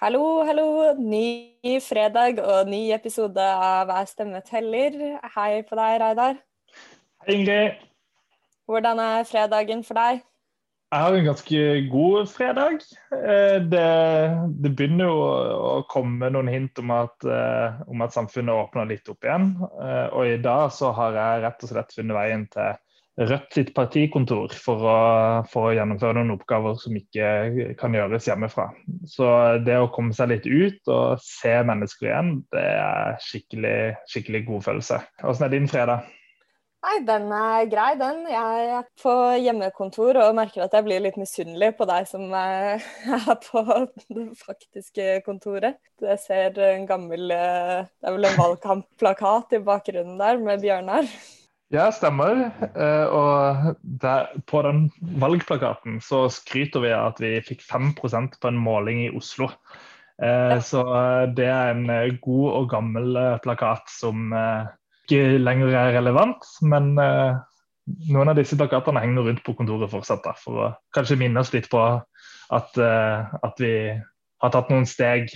Hallo, hallo. Ny fredag og ny episode av Hver stemme teller. Hei på deg, Reidar. Hei, Ingrid. Hvordan er fredagen for deg? Jeg har en ganske god fredag. Eh, det, det begynner jo å komme noen hint om at, eh, om at samfunnet åpner litt opp igjen. Eh, og i dag så har jeg rett og slett funnet veien til Rødt sitt partikontor for å, for å, gjennomføre noen oppgaver som ikke kan gjøres hjemmefra. Så det å komme seg litt ut og se mennesker igjen, det er skikkelig, skikkelig god følelse. Hvordan er din fredag? Nei, Den er grei, den. Jeg er på hjemmekontor og merker at jeg blir litt misunnelig på deg som er på det faktiske kontoret. Jeg ser en gammel Det er vel en valgkampplakat i bakgrunnen der med Bjørnar. Ja, stemmer. Eh, og der, på den valgplakaten så skryter vi av at vi fikk 5% på en måling i Oslo. Eh, så eh, det er en god og gammel plakat som ikke lenger er relevant. Men noen av disse plakatene henger rundt på kontoret fortsatt, da, for å kanskje minne oss litt på at, at vi har tatt noen steg.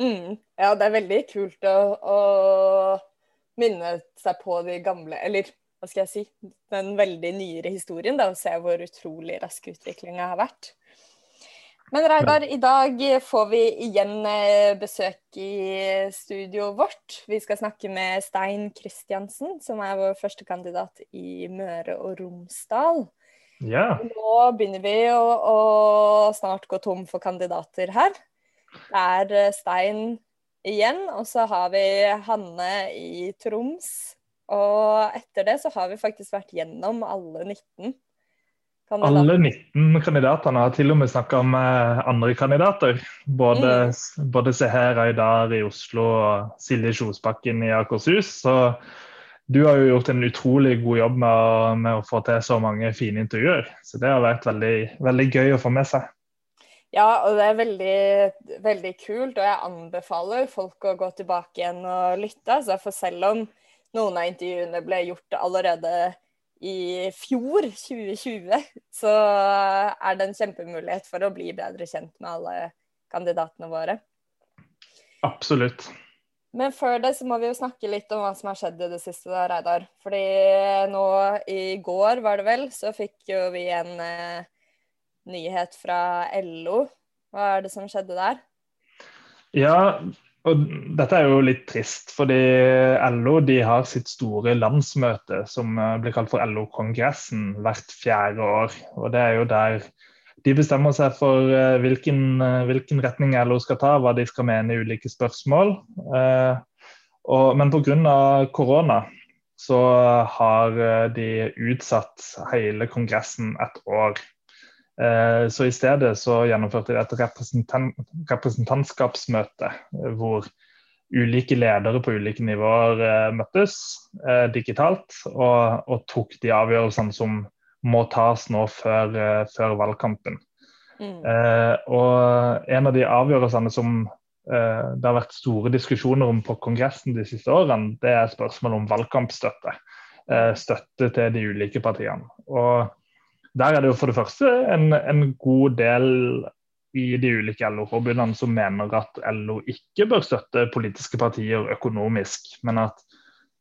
Mm. Ja, det er veldig kult å, å minne seg på de gamle Eller hva skal jeg si Den veldig nyere historien, da, og se hvor utrolig rask utviklinga har vært. Men Reidar, i dag får vi igjen eh, besøk i studioet vårt. Vi skal snakke med Stein Kristiansen, som er vår første kandidat i Møre og Romsdal. Ja. Nå begynner vi å, å snart gå tom for kandidater her. Det er eh, Stein igjen. Og så har vi Hanne i Troms. Og etter det så har vi faktisk vært gjennom alle 19 kandidater. Alle 19 kandidatene har til og med snakka med andre kandidater. Både, mm. både Seher Aydar i Oslo og Silje Kjosbakken i Akershus. Så du har jo gjort en utrolig god jobb med å, med å få til så mange fine intervjuer. Så det har vært veldig, veldig gøy å få med seg. Ja, og det er veldig, veldig kult, og jeg anbefaler folk å gå tilbake igjen og lytte. Altså, for selv om noen av intervjuene ble gjort allerede i fjor, 2020, så er det en kjempemulighet for å bli bedre kjent med alle kandidatene våre. Absolutt. Men før det så må vi jo snakke litt om hva som har skjedd i det siste, da, Reidar. Fordi nå i går, var det vel, så fikk jo vi en eh, nyhet fra LO. Hva er det som skjedde der? Ja, og dette er jo litt trist, fordi LO de har sitt store landsmøte som eh, blir kalt for LO-kongressen hvert fjerde år. og Det er jo der de bestemmer seg for eh, hvilken, eh, hvilken retning LO skal ta, hva de skal mene i ulike spørsmål. Og, men pga. korona så har de utsatt hele kongressen et år. Eh, så I stedet så gjennomførte de et representant, representantskapsmøte eh, hvor ulike ledere på ulike nivåer eh, møttes digitalt og, og, tok de avgjørelsene som må tas nå før, før valgkampen. Mm. Og En av de avgjørelsene som det har vært store diskusjoner om på Kongressen de siste årene, det er spørsmålet om valgkampstøtte. støtte til de ulike partiene. Og der er det jo for det første en, en god del i de ulike LO-forbundene som mener at LO ikke bør støtte politiske partier økonomisk, men at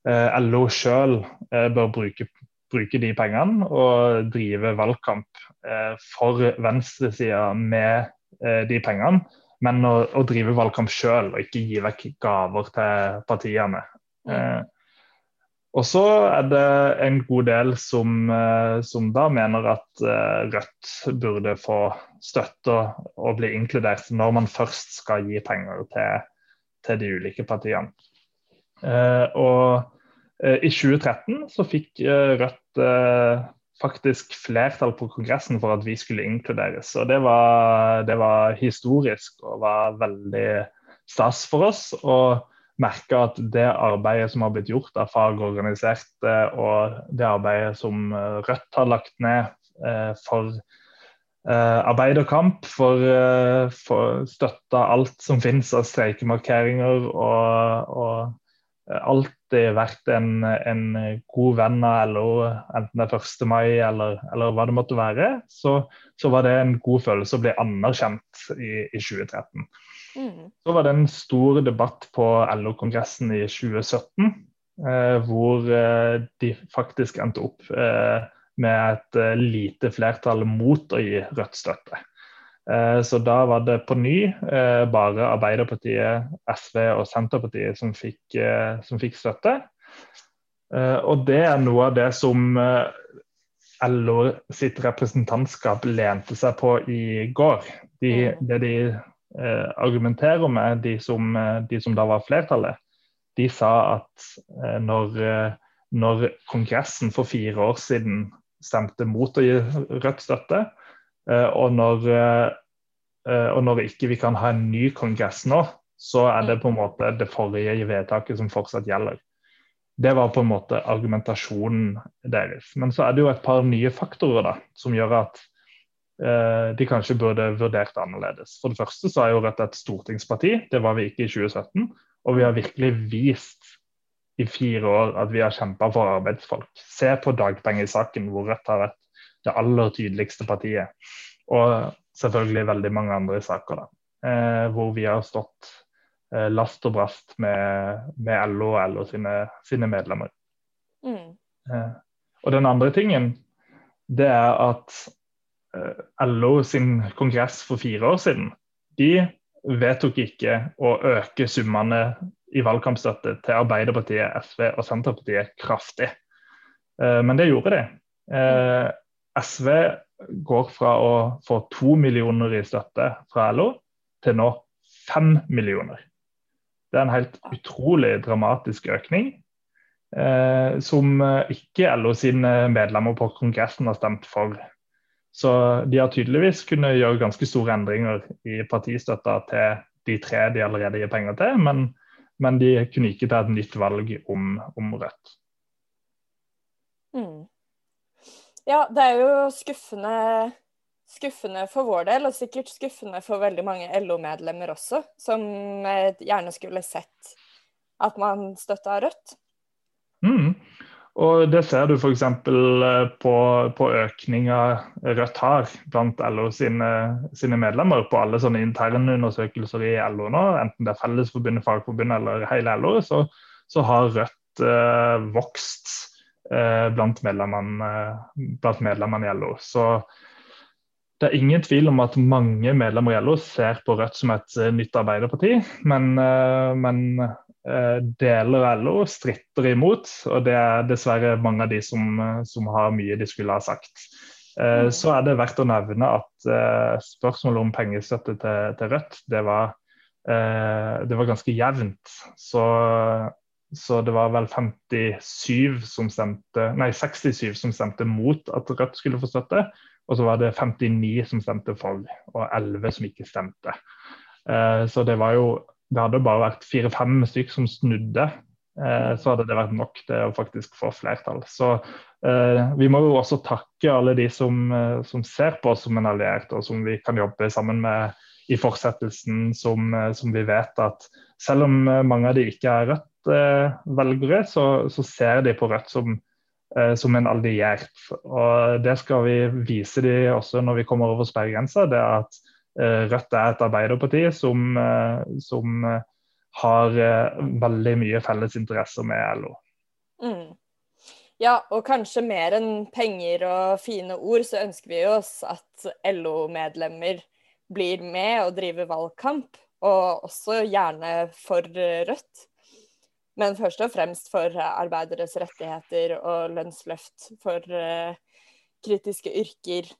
eh, LO sjøl eh, bør bruke, bruke, de pengene og drive valgkamp eh, for venstresida med eh, de pengene, men å, å drive valgkamp sjøl og ikke gi vekk gaver til partiene. Mm. Og så er det en god del som, eh, som da mener at eh, Rødt burde få støtte og bli inkludert når man først skal gi penger til, til de ulike partiene. Eh, og i 2013 så fikk Rødt faktisk flertall på Kongressen for at vi skulle inkluderes. Og det var, det var historisk og var veldig stas for oss. og merka at det arbeidet som har blitt gjort av fagorganiserte, og det arbeidet som eh, Rødt har lagt ned eh, for eh, arbeiderkamp, for, for støtte alt som finnes av streikemarkeringer og, og, alltid vært en, en god venn av LO, enten det er 1. mai eller, eller hva det måtte være, så, så, var det en god følelse å bli anerkjent i, i 2013. Mm. Så var det en stor debatt på LO-kongressen i 2017, eh, hvor eh, de faktisk endte opp eh, med et eh, lite flertall mot å gi Rødt støtte. Eh, så da var det på ny bare Arbeiderpartiet, SV og Senterpartiet som fikk, som fikk støtte. Og det er noe av det som LO sitt representantskap lente seg på i går. De, mm. det de argumenterer med, de som, de som, da var flertallet, de sa at når, når Kongressen for fire år siden stemte mot å gi Rødt støtte. Eh, og når, eh, og når ikke vi kan ha en ny kongress nå, så er det på en måte det forrige vedtaket som fortsatt gjelder. Det var på en måte argumentasjonen deres. Men så er det jo et par nye faktorer da, som gjør at eh, de kanskje burde vurdert annerledes. For det første så er jo Rødt et stortingsparti, det var vi ikke i 2017. Og vi har virkelig vist i fire år at vi har kjempa for arbeidsfolk. Se på dagpengesaken, hvor Rødt har vært det aller tydeligste partiet. Og selvfølgelig veldig mange andre saker, da, eh, hvor vi har stått eh, last og brast med, med LO og LO sine, sine medlemmer. Mm. Eh, og den andre tingen, det er at eh, LO sin kongress for fire år siden, de vedtok ikke å øke summene i valgkampstøtte til Arbeiderpartiet, SV og Senterpartiet kraftig. Eh, men det gjorde de. Eh, SV går fra å få to millioner i støtte fra LO til nå fem millioner. Det er en helt utrolig dramatisk økning. Eh, som ikke LO sine medlemmer på Kongressen har stemt for. Så de har tydeligvis kunnet gjøre ganske store endringer i partistøtta til de tre de allerede gir penger til. men men de kunne ikke ta et nytt valg om, om Rødt. Mm. Ja, det er jo skuffende, skuffende for vår del, og sikkert skuffende for veldig mange LO-medlemmer også, som gjerne skulle sett at man støtta Rødt. Mm. Og Det ser du f.eks. Eh, på, på økninga Rødt har blant LO sine, sine, medlemmer på alle sånne interne undersøkelser i LO nå, enten det er Fellesforbundet, Fagforbundet eller hele LO, så, så har Rødt eh, vokst eh, blant, medlemmene, blant medlemmene i LO. Så det er ingen tvil om at mange medlemmer i LO ser på Rødt som et eh, nytt arbeiderparti, men, eh, men deler av LO stritter imot, og det er dessverre mange av de som, eh, som har mye de skulle ha sagt. Eh, mm. Så er det verdt å nevne at spørsmålet om pengestøtte til, til Rødt, det var, det var ganske jevnt. Så, så, det var vel 57 som stemte, nei 67 som stemte mot at Rødt skulle få støtte. Og så var det 59 som stemte for, og 11 som ikke stemte. Så det var jo det hadde bare vært fire-fem stykker som snudde, eh, så hadde det vært nok til å faktisk få flertall. Så eh, vi må jo også takke alle de som, eh, som, ser på oss som en alliert, og som vi kan jobbe sammen med i fortsettelsen, som, som vi vet at selv om mange av de ikke er Rødt-velgere, så, så, ser de på Rødt som, som en alliert. Og Det skal vi vise de også når vi kommer over sperregrensa. det er at Rødt er et arbeiderparti som, eh, som eh, har veldig mye felles interesser med LO. Mm. Ja, og kanskje mer enn penger og fine ord, så ønsker vi oss at LO-medlemmer blir med og driver valgkamp, og også gjerne for Rødt. Men først og fremst for arbeideres rettigheter og lønnsløft for kritiske yrker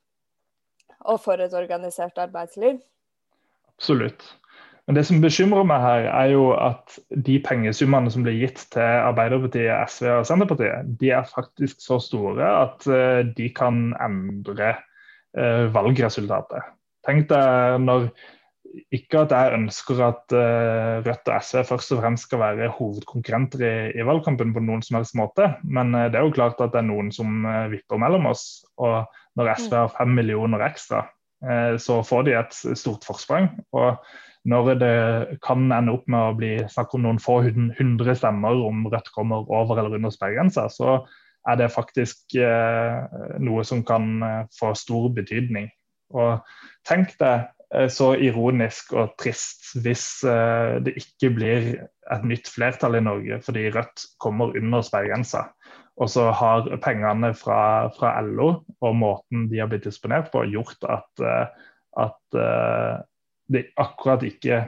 og for et organisert arbeidsliv. Absolutt. Men det som bekymrer meg her, er jo at de pengesummene som blir gitt til Arbeiderpartiet, SV og Senterpartiet, de er faktisk så store at eh, de kan endre eh, valgresultatet. Tenk deg når ikke at jeg ønsker at uh, Rødt og SV først og fremst skal være hovedkonkurrenter i, i, valgkampen på noen som helst måte, men uh, det er jo klart at det er noen som uh, vipper mellom oss. Og når SV har fem millioner ekstra, så får de et stort forsprang. Og når det kan ende opp med å bli snakk om noen få hundre stemmer om Rødt kommer over eller under sperregrensa, så er det faktisk eh, noe som kan eh, få stor betydning. Og tenk deg eh, så ironisk og trist hvis eh, det ikke blir et nytt flertall i Norge fordi Rødt kommer under sperregrensa. Og så har pengene fra, fra, LO og måten de har blitt disponert på, gjort at, eh, at uh, det akkurat ikke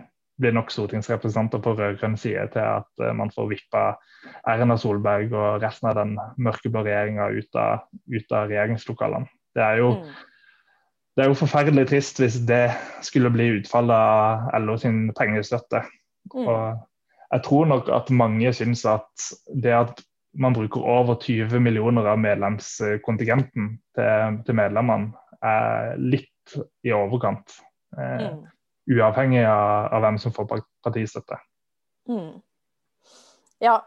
blir nok stortingsrepresentanter på rød-grønn side til at uh, man får vippa Erna Solberg og resten av den mørkeblå regjeringa ut, ut, av regjeringslokalene. Det er jo mm. Det er jo forferdelig trist hvis det skulle bli utfallet av LO sin pengestøtte. Mm. Og jeg tror nok at mange syns at det at man bruker over 20 millioner av medlemskontingenten til, til medlemmene, er litt i overkant. Eh, mm. Uavhengig av, av, hvem som får partistøtte. Mm. Ja,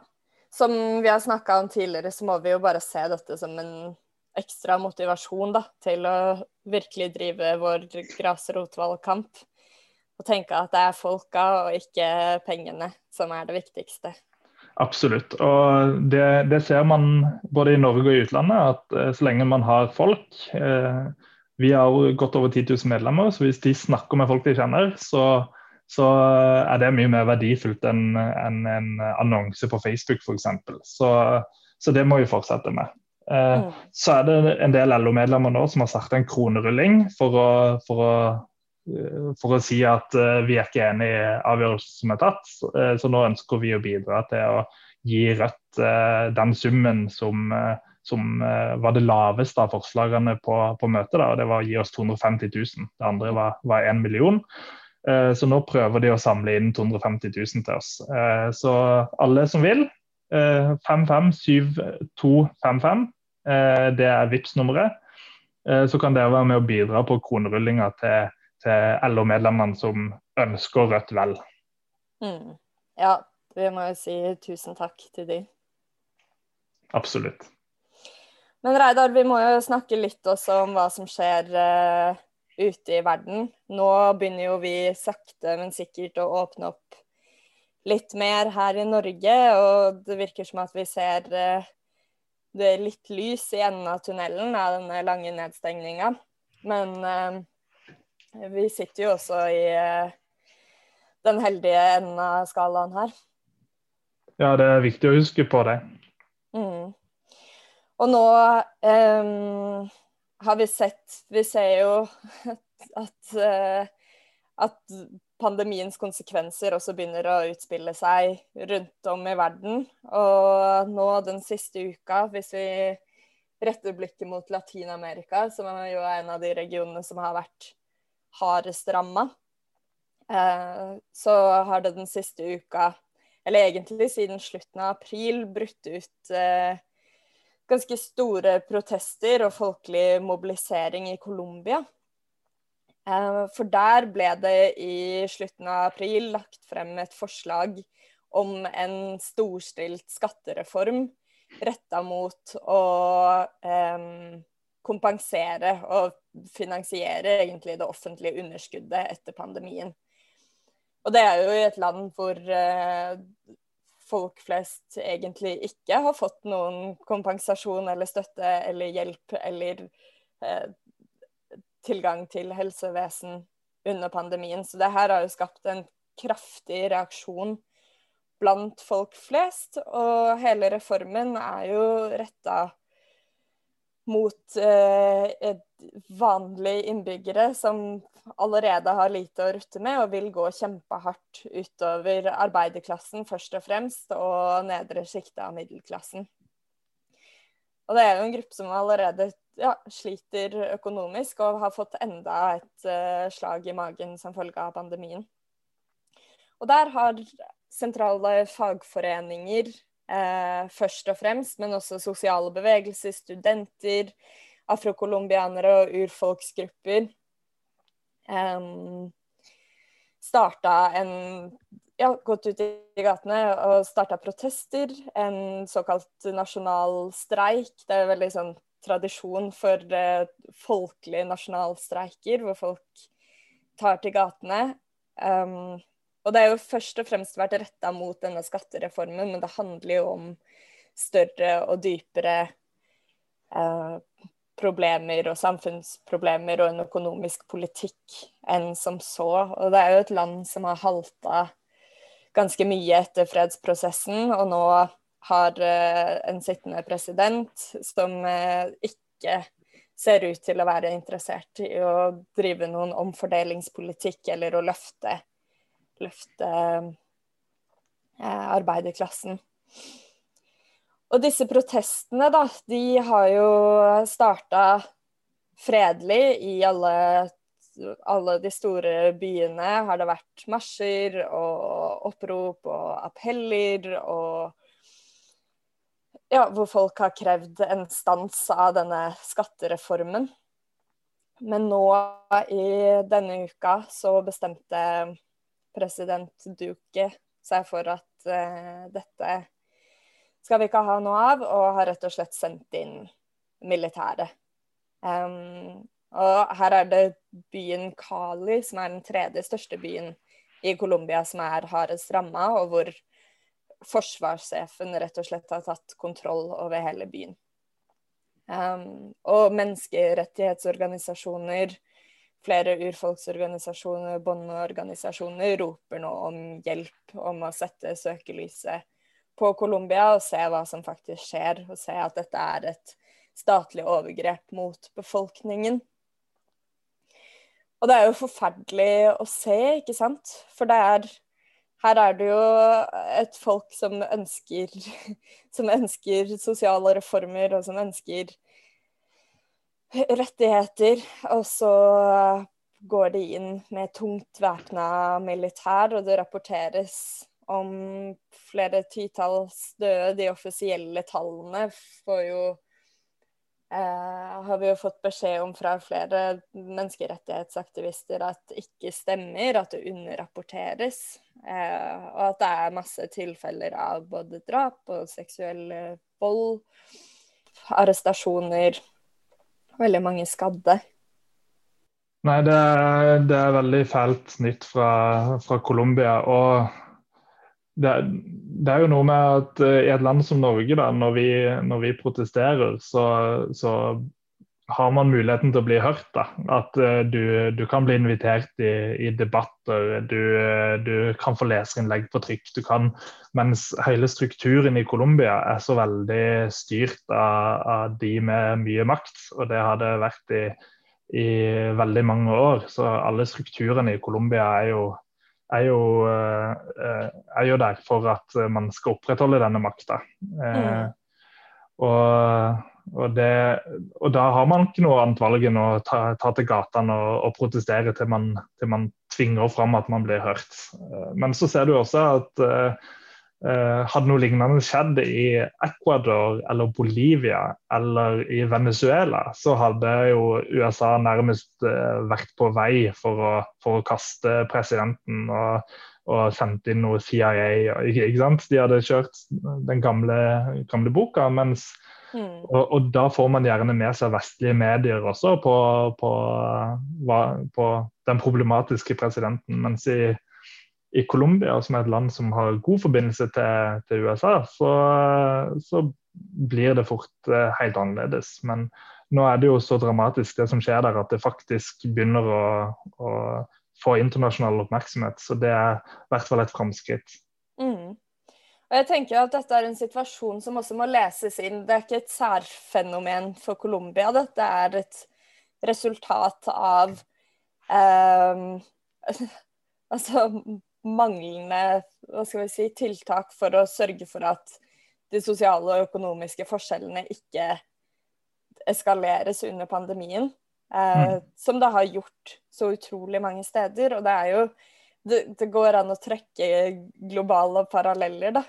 som vi har snakka om tidligere, så må vi jo bare se dette som en ekstra motivasjon da, til å virkelig drive vår grasrotvalgkamp. Og tenke at det er folka og ikke pengene som er det viktigste. Absolutt. Og det, det, ser man både i Norge og i utlandet, at eh, så lenge man har folk eh, Vi har godt over 10 000 medlemmer, så hvis de snakker med folk de kjenner, så, så er det mye mer verdifullt enn en, en annonse på Facebook f.eks. Så, så det må vi fortsette med. Eh, mm. Så er det en del LO-medlemmer nå som har starta en kronerulling for å, for å Eh, for å si at uh, vi er ikke enig i avgjørelsen som er tatt. Så nå ønsker vi å bidra til å gi Rødt den summen som, som var det laveste av forslagene på, på møtet. Da, og Det var å gi oss 250 000. Det andre var, var 1 million. så nå prøver de å samle inn 250 000 til oss. så alle som vil, 557255, det er VIPS nummeret så kan dere være med å bidra på kronerullinga til til LO-medlemmene som ønsker Rødt vel. Mm. Ja, vi må jo si tusen takk til de. Absolutt. Men Reidar, vi må jo snakke litt også om hva som skjer uh, ute i verden. Nå begynner jo vi sakte, men sikkert å åpne opp litt mer her i Norge, og det virker som at vi ser uh, det litt lys i enden av tunnelen av denne lange nedstengninga. Men uh, vi sitter jo også i eh, den heldige enden av skalaen her. Ja, det er viktig å huske på det. Mm. Og nå um, har vi sett Vi ser jo at, uh, at pandemiens konsekvenser også begynner å utspille seg rundt om i verden. Og nå den siste uka, hvis vi retter blikket mot Latin-Amerika, som er jo en av de regionene som har vært hardest ramma, eh, så har det den siste uka, eller egentlig siden slutten av april, brutt ut eh, ganske store protester og folkelig mobilisering i Colombia. Eh, for der ble det i slutten av april lagt frem et forslag om en storstilt skattereform retta mot å kompensere og finansiere egentlig det offentlige underskuddet etter pandemien. Og det er jo i et land hvor eh, folk flest egentlig ikke har fått noen kompensasjon eller støtte eller hjelp eller eh, tilgang til helsevesen under pandemien. Så det her har jo skapt en kraftig reaksjon blant folk flest. Og hele reformen er jo retta mot eh, vanlige innbyggere som allerede har lite å rutte med, og vil gå kjempehardt utover arbeiderklassen først og fremst, og nedre sjiktet av middelklassen. Og det er jo en gruppe som allerede ja, sliter økonomisk og har fått enda et uh, slag i magen som følge av pandemien. Og der har sentrale fagforeninger eh, først og fremst, men også sosiale bevegelser, studenter, afrocolombianere og urfolksgrupper. Um, starta en ja, gått ut i gatene og starta protester. En såkalt nasjonal streik. Det er veldig sånn tradisjon for eh, folkelige nasjonalstreiker, hvor folk tar til gatene. Um, og det er jo først og fremst vært retta mot denne skattereformen, men det handler jo om større og dypere eh, problemer og samfunnsproblemer og en økonomisk politikk enn som så. Og det er jo et land som har halta ganske mye etter fredsprosessen, og nå har eh, en sittende president som eh, ikke ser ut til å være interessert i å drive noen omfordelingspolitikk eller å løfte løfte eh, arbeiderklassen. Og disse protestene, da, de har jo starta fredelig i alle, alle de store byene. Har det vært marsjer og opprop og appeller og ja, hvor folk har krevd en stans av denne skattereformen. Men nå i denne uka så bestemte president Duque seg for at uh, dette skal vi ikke ha noe av, og har rett og slett sendt inn militæret. Um, og her er det byen Cali, som er den tredje største byen i Colombia, som er hardest ramma, og hvor forsvarssjefen rett og slett har tatt kontroll over hele byen. Um, og menneskerettighetsorganisasjoner flere urfolksorganisasjoner, bondeorganisasjoner, roper nå om hjelp, om å sette søkelyset på Colombia og se hva som faktisk skjer, og se at dette er et statlig overgrep mot befolkningen. Og det er jo forferdelig å se, ikke sant? For det er her er det jo et folk som ønsker, som ønsker sosiale reformer, og som ønsker rettigheter, og så går de inn med tungt væpna militær, og det rapporteres om flere titalls døde. De offisielle tallene får jo eh, har vi jo fått beskjed om fra flere menneskerettighetsaktivister at ikke stemmer, at det underrapporteres. Eh, og at det er masse tilfeller av både drap og seksuell vold, arrestasjoner veldig mange skadde. Nei, det det er veldig fælt snitt fra, fra Colombia. Og det, det, er jo noe med at uh, i et land som Norge, da, når vi, når vi protesterer, så, så, har man muligheten til å bli hørt. Da. At uh, du, du, kan bli invitert i, i debatter, du, uh, du, kan få leserinnlegg på trykk. Du kan, mens hele strukturen i Colombia er så veldig styrt av, av, de med mye makt, og det har det vært i, i veldig mange år. Så alle strukturene i Colombia er jo er jo, uh, er jo, der for at man skal opprettholde denne makta. Mm. Og og, det, og, da har man ikke noe annet valg enn å ta, ta til gatene og, og, protestere til man, til man, tvinger fram at man blir hørt. Eh, men så ser du også at uh, hadde noe lignende skjedd i Ecuador eller Bolivia eller i Venezuela, så hadde jo USA nærmest uh, vært på vei for å, for å kaste presidenten. og og sendt inn noe CIA. Ikke sant? De hadde kjørt den gamle, gamle boka. Mens Mm. Og, og, da får man gjerne med seg vestlige medier også på, på, på den problematiske presidenten. Mens i, i Colombia, som er et land som har god forbindelse til, til USA, så, så, blir det fort eh, helt annerledes. Men nå er det jo så dramatisk det som skjer der, at det faktisk begynner å, å få internasjonal oppmerksomhet. Så det er i hvert fall et framskritt. Og jeg tenker at dette er en situasjon som også må leses inn. Det er ikke et særfenomen for Colombia. Dette er et resultat av eh, altså manglende hva skal vi si, tiltak for å sørge for at de sosiale og økonomiske forskjellene ikke eskaleres under pandemien. Eh, mm. Som det har gjort så utrolig mange steder. Og det er jo det, det går an å trekke globale paralleller, da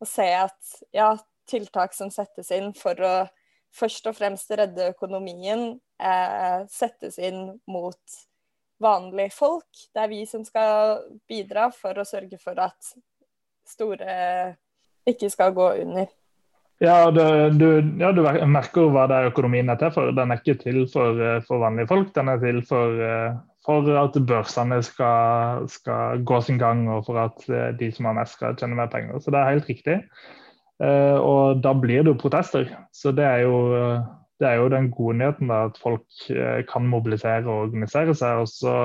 og se at ja, tiltak som settes inn for å først og fremst redde økonomien, eh, settes inn mot vanlige folk. Det er vi som skal bidra for å sørge for at store ikke skal gå under. Ja, du, du, ja, du merker hva det er økonomien er til for. Den er ikke til for, eh, for vanlige folk, den er til for, eh, for at børsene skal, skal, gå sin gang, og for at de som har mest, skal tjene mer penger. Så det er helt riktig. Og da blir det jo protester. Så det er jo, det er jo den gode nyheten da, at folk kan mobilisere og organisere seg. Og så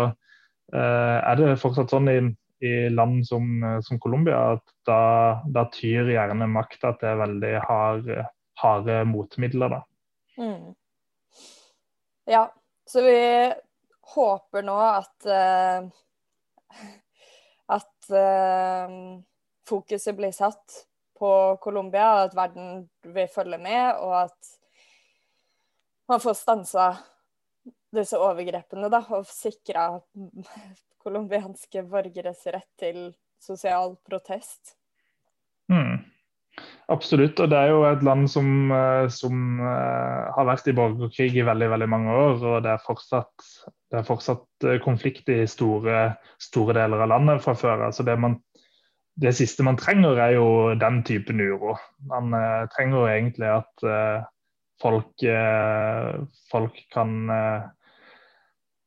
er det fortsatt sånn i i land som, eh, som Colombia, at da, da, tyr gjerne makta til veldig harde, harde motmidler. Da. Mm. Ja, så vi håper nå at uh, at uh, fokuset blir satt på Colombia, og at verden vil følge med, og at man får stansa disse overgrepene da, og sikra colombianske borgeres rett til sosial protest. Mm. Absolutt, og det er jo et land som, eh, som har vært i borgerkrig i veldig veldig mange år. Og det er fortsatt, det er fortsatt uh, konflikt i store, store, deler av landet fra før. Altså det, man, det, siste man trenger, er jo den typen uro. Man eh, trenger jo egentlig at folk, folk kan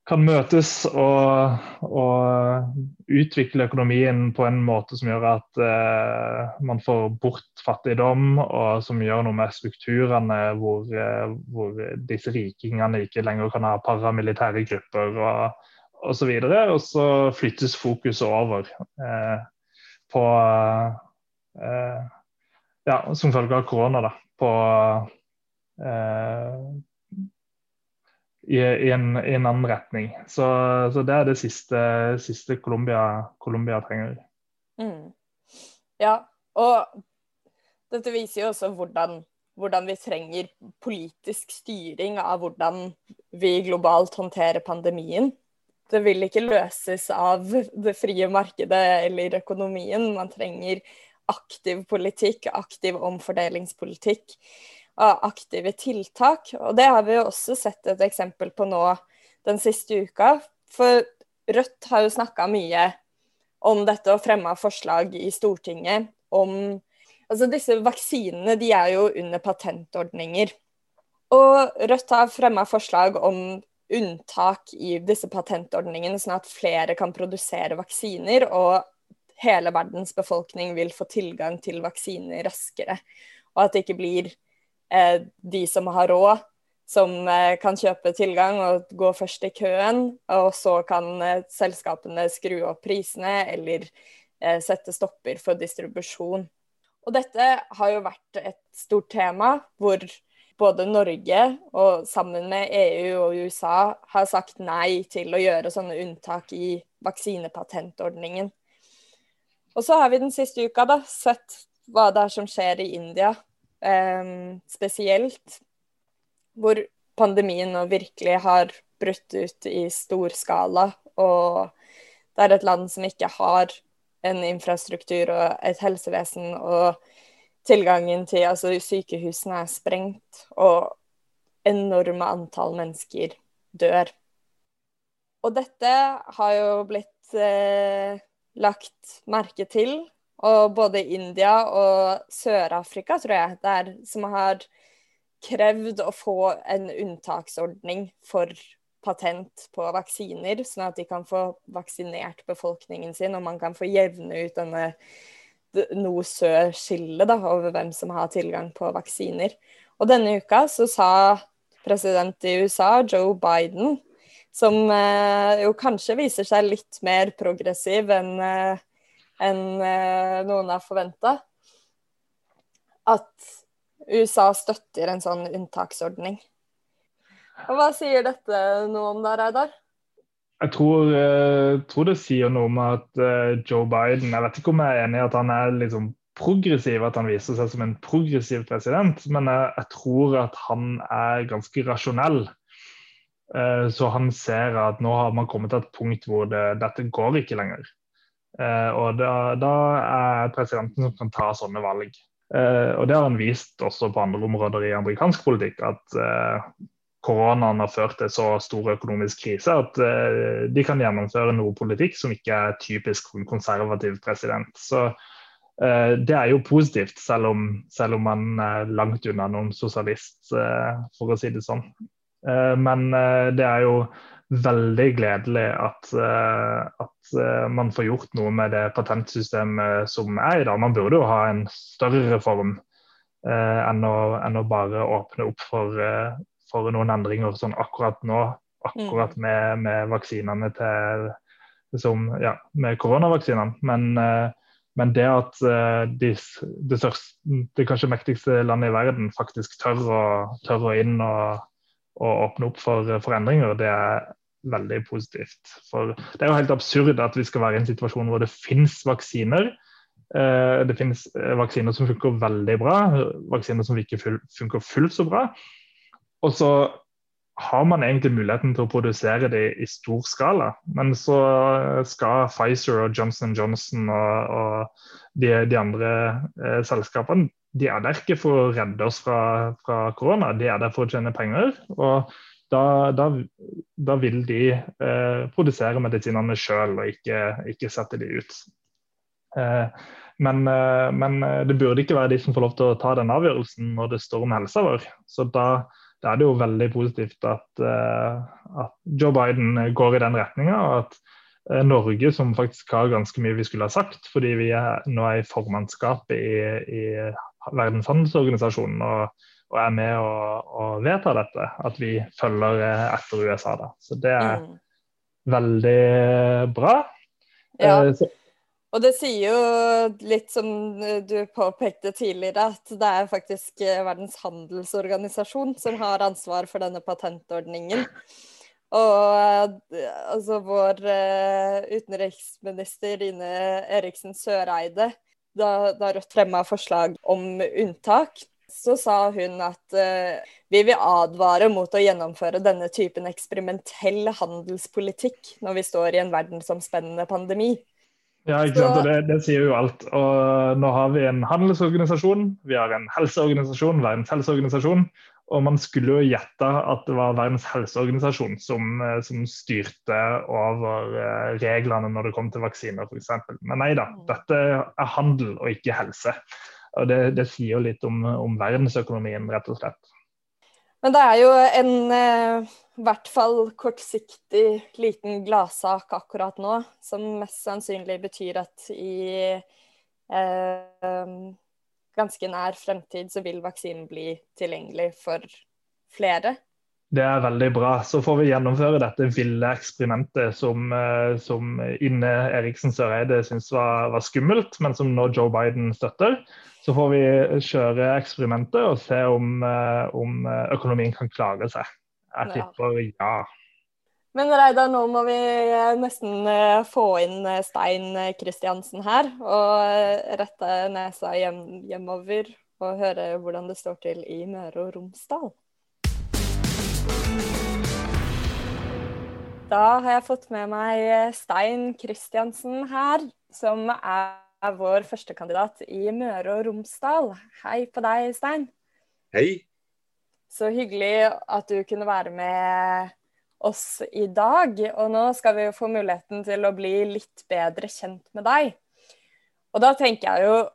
kan møtes og, og, utvikle økonomien på en måte som gjør at eh, man får bort fattigdom, og som gjør noe med strukturene hvor, uh, hvor disse rikingene ikke lenger kan ha paramilitære grupper og osv. Og, og så flyttes fokuset over eh, på Ja, som følge av korona, da. På i, i, en, i, en, annen retning. Så, så, det er det siste, siste Colombia, Colombia trenger. Mm. Ja, og dette viser jo også hvordan, hvordan, vi trenger politisk styring av hvordan vi globalt håndterer pandemien. Det vil ikke løses av det frie markedet eller økonomien. Man trenger aktiv politikk, aktiv omfordelingspolitikk aktive tiltak. Og det har vi jo også sett et eksempel på nå den siste uka. For Rødt har jo snakka mye om dette og fremma forslag i Stortinget om Altså disse vaksinene de er jo under patentordninger. Og Rødt har fremma forslag om unntak i disse patentordningene, sånn at flere kan produsere vaksiner, og hele verdens befolkning vil få tilgang til vaksiner raskere. Og at det ikke blir de som har råd, som eh, kan kjøpe tilgang og gå først i køen. Og så kan eh, selskapene skru opp prisene eller eh, sette stopper for distribusjon. Og dette har jo vært et stort tema hvor både Norge og sammen med EU og USA har sagt nei til å gjøre sånne unntak i vaksinepatentordningen. Og så har vi den siste uka da, sett hva det er som skjer i India spesielt, hvor pandemien nå virkelig har brutt ut i stor skala. Og det er et land som ikke har en infrastruktur og et helsevesen, og tilgangen til altså Sykehusene er sprengt, og enorme antall mennesker dør. Og dette har jo blitt eh, lagt merke til og både India og Sør-Afrika, tror jeg, der, som har krevd å få en unntaksordning for patent på vaksiner, sånn at de kan få vaksinert befolkningen sin, og man kan få jevne ut denne nord-sør-skillet over hvem som har tilgang på vaksiner. Og denne uka så sa president i USA, Joe Biden, som eh, jo kanskje viser seg litt mer progressiv enn eh, enn eh, noen har forventa. At USA støtter en sånn unntaksordning. Og Hva sier dette noe om da, Reidar? Jeg tror, jeg tror, det sier noe om at uh, Joe Biden Jeg vet ikke om jeg er enig i at han er liksom progressiv, at han viser seg som en progressiv president, men jeg, jeg tror at han er ganske rasjonell. Så han ser at nå har man kommet til et punkt hvor det, dette går ikke lenger. Eh, og da, da er presidenten som kan ta sånne valg. Eh, og Det har han vist også på andre områder i amerikansk politikk, at eh, koronaen har ført til så stor økonomisk krise at de kan gjennomføre noe politikk som ikke er typisk konservativ president. Så det er jo positivt, selv om, selv om man er langt unna noen sosialist, for å si det sånn. Men det er jo veldig gledelig at, at, man får gjort noe med det patentsystemet som er i dag. Man burde jo ha en større reform enn å, enn, å, bare åpne opp for, for noen endringer sånn akkurat nå. Akkurat mm. med, med vaksinene til som, ja, med koronavaksinene. Men men det at de, det, største, det, kanskje mektigste landet i verden faktisk tør å, tør å inn og, og, åpne opp for forandringer, det er veldig positivt. For det er jo helt absurd at vi skal være i en situasjon hvor det finnes vaksiner. Uh, det finnes uh, vaksiner som funker veldig bra, vaksiner som ikke funker fullt så bra. Og så har man egentlig muligheten til å produsere det i stor skala. Men så skal Pfizer og Johnson Johnson og, og de, de, andre eh, selskapene de er der ikke for å redde oss fra, fra, korona, de er der for å tjene penger. Og da, da, da vil de eh, produsere medisinene sjøl og ikke, ikke, sette de ut. Eh, men, eh, men, det burde ikke være de som får lov til å ta den avgjørelsen når det står om helsa vår. Så da, da er det jo veldig positivt at, uh, at Joe Biden går i den retninga. At uh, Norge, som faktisk har ganske mye vi skulle ha sagt, fordi vi er, nå er i formannskapet i, i Verdens handelsorganisasjon og, og, er med og, og vedtar dette, at vi følger uh, etter USA. da. Så det er mm. veldig bra. Ja. Så, og det sier jo litt som du påpekte tidligere, at det er faktisk eh, Verdens handelsorganisasjon som har ansvar for denne patentordningen. Og eh, altså vår utenriksminister Ine Eriksen Søreide, da, da Rødt fremma forslag om unntak, så sa hun at uh, vi vil advare mot å gjennomføre denne typen eksperimentell handelspolitikk når vi står i en verdensomspennende pandemi. Ja, ikke sant? Og det, det, sier jo alt. Og nå har vi en handelsorganisasjon, vi har en helseorganisasjon, Verdens helseorganisasjon. Og man skulle jo gjette at det var Verdens helseorganisasjon som, eh, som styrte over eh, reglene når det kom til vaksiner f.eks. Men nei da, mm. dette er handel og ikke helse. Og det, det sier jo litt om, om verdensøkonomien, rett og slett. Men det er jo en eh, hvert fall kortsiktig liten gladsak akkurat nå, som mest sannsynlig betyr at i eh, ganske nær fremtid så vil vaksinen bli tilgjengelig for flere. Det er veldig bra. Så får vi gjennomføre dette ville eksperimentet som, eh, som inne Eriksen Søreide syntes var, var, skummelt, men som nå Joe Biden støtter. Så får vi kjøre eksperimentet og se om, eh, om eh, økonomien kan klare seg. Jeg tipper ja. Men Reidar, nå må vi nesten få inn Stein Kristiansen her. Og rette nesa hjem, hjemover og høre hvordan det står til i Møre og Romsdal. Da har jeg fått med meg Stein Kristiansen her, som er vår førstekandidat i Møre og Romsdal. Hei på deg, Stein. Hei. Så hyggelig at du kunne være med oss i dag. Og nå skal vi få muligheten til å bli litt bedre kjent med deg. Og da tenker jeg jo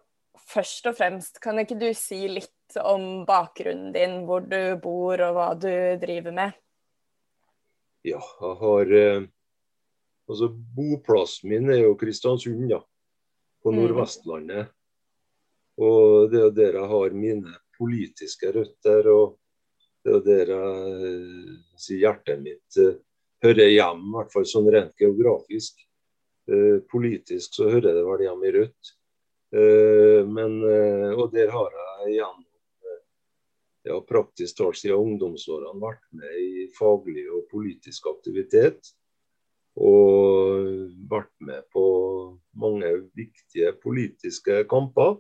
først og fremst, kan ikke du si litt om bakgrunnen din, hvor du bor og hva du driver med? Ja, jeg har eh, Altså, boplassen min er jo Kristiansund, ja på mm. Nordvestlandet. Og det er der jeg har mine politiske røtter. Og det er der jeg sier hjertet mitt eh, hører hjemme, i hvert fall sånn rent geografisk. Eh, politisk så hører det vel hjemme i Rødt. Uh, men, og der har jeg gjennom ja, praktisk talt siden ungdomsårene vært med i faglig og politisk aktivitet og vært med på mange viktige politiske kamper.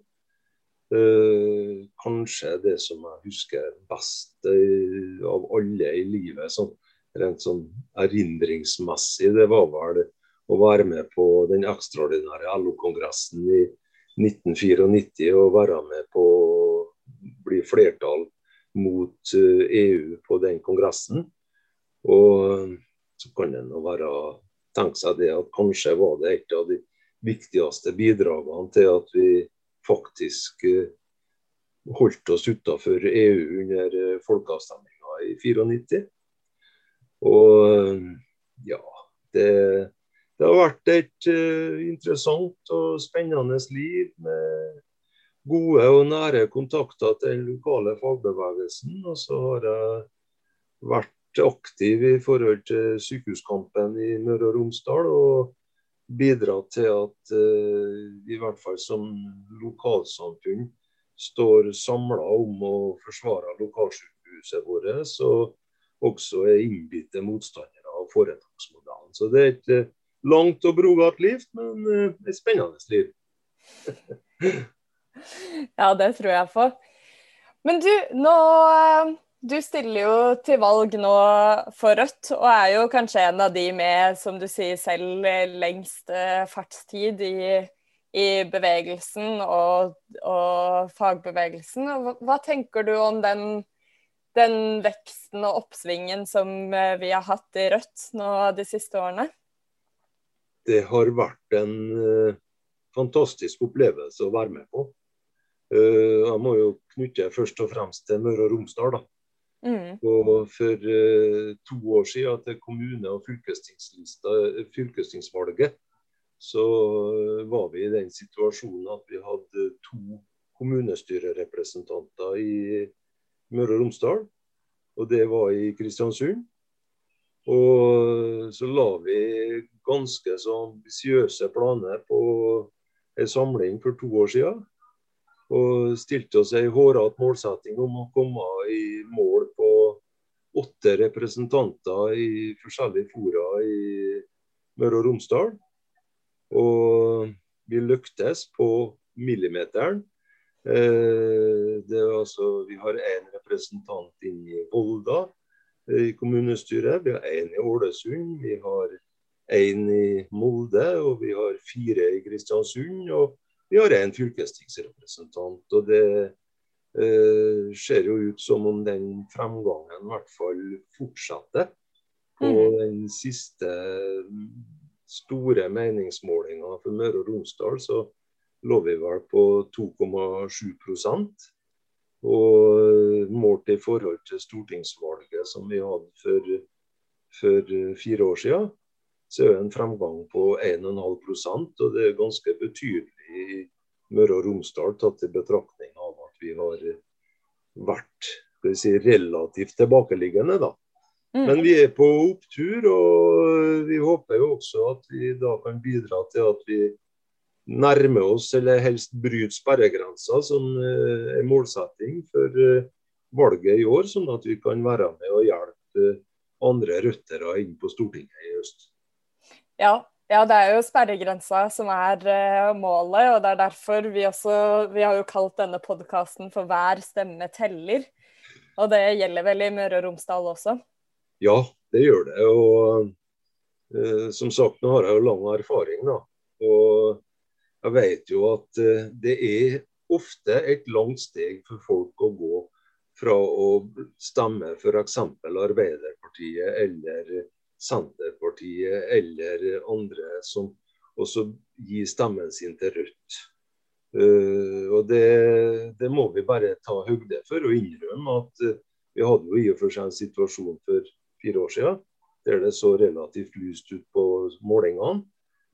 Eh, kanskje det som jeg husker best av alle i livet, sånn, rent sånn erindringsmessig, det var vel å være med på den ekstraordinære LO-kongressen i 1994 og være med på å bli flertall mot EU eh, e på den kongressen. Og så kan det nå være tenke seg det at kanskje var det et av de viktigste bidragene til at vi faktisk eh, holdt oss utenfor EU under eh, folkeavstemninga i 94. Og eh, ja, det, det, har vært et interessant og spennende liv med gode og nære kontakter til den lokale fagbevegelsen. Og så har jeg vært aktiv i forhold til sykehuskampen i Møre og Romsdal. og bidratt til at vi i hvert fall som lokalsamfunn står samla om å forsvare lokalsykehuset vårt, og også er innbitte motstandere av foretaksmodellen. Så det er et uh, langt og brogatt liv, men uh, et spennende liv. ja, det tror jeg på. Men du, nå du stiller jo til valg nå for Rødt, og er jo kanskje en av de med, som du sier selv, lengst eh, fartstid i, i bevegelsen og, og, fagbevegelsen. Hva tenker du om den, den, veksten og oppsvingen som eh, vi har hatt i Rødt nå de siste årene? Det har vært en fantastisk opplevelse å være med på. Uh, jeg må jo knytte først og fremst til Møre og Romsdal. da Mm. Og for uh, to år siden til kommune- og fylkestingsvalget så var vi i den situasjonen at vi hadde to kommunestyrerepresentanter i Møre og Romsdal. Og det var i Kristiansund. Og så la vi ganske så ambisiøse planer på en samling for to år siden og stilte oss ei hårete målsetting om å komme i mål på åtte representanter i forskjellige fora i Møre og Romsdal. Og vi lyktes på millimeteren. Eh, altså, vi har én representant inne i Volda eh, i kommunestyret. Vi har én i Ålesund. Vi har én i Molde, og vi har fire i Kristiansund. og vi har en fylkestingsrepresentant. og det eh, ser jo ut som om den fremgangen i hvert fall fortsetter. På mm. den siste store meningsmålinga for Møre og Romsdal så lå vi vel på 2,7% Og målt i forhold til stortingsvalget som vi hadde for, for fire år siden, så er det en fremgang på 1,5% og det er ganske betydelig i Møre og Romsdal, tatt i betraktning av at vi har vært si, relativt tilbakeliggende. da. Mm. Men vi er på opptur, og vi håper jo også at vi da kan bidra til at vi nærmer oss, eller helst bryter sperregrensa, som eh, er målsetting for eh, valget i år, sånn at vi kan være med og hjelpe andre røttere inn på Stortinget i høst. Ja, ja, det er jo sperregrensa som er uh, målet, og det er derfor vi også Vi har jo kalt denne podkasten for 'Hver stemme teller'. Og det gjelder vel i Møre og Romsdal også? Ja, det gjør det. Og uh, som sagt, nå har jeg jo lang erfaring, da. Og jeg vet jo at uh, det er ofte et langt steg for folk å gå fra å stemme f.eks. Arbeiderpartiet eller Senterpartiet eller andre som også gir stemmen sin til Rødt. Uh, og det, det, må vi bare ta høyde for og innrømme at uh, vi hadde jo i og for seg en situasjon for fire år siden der det så relativt lyst ut på målingene.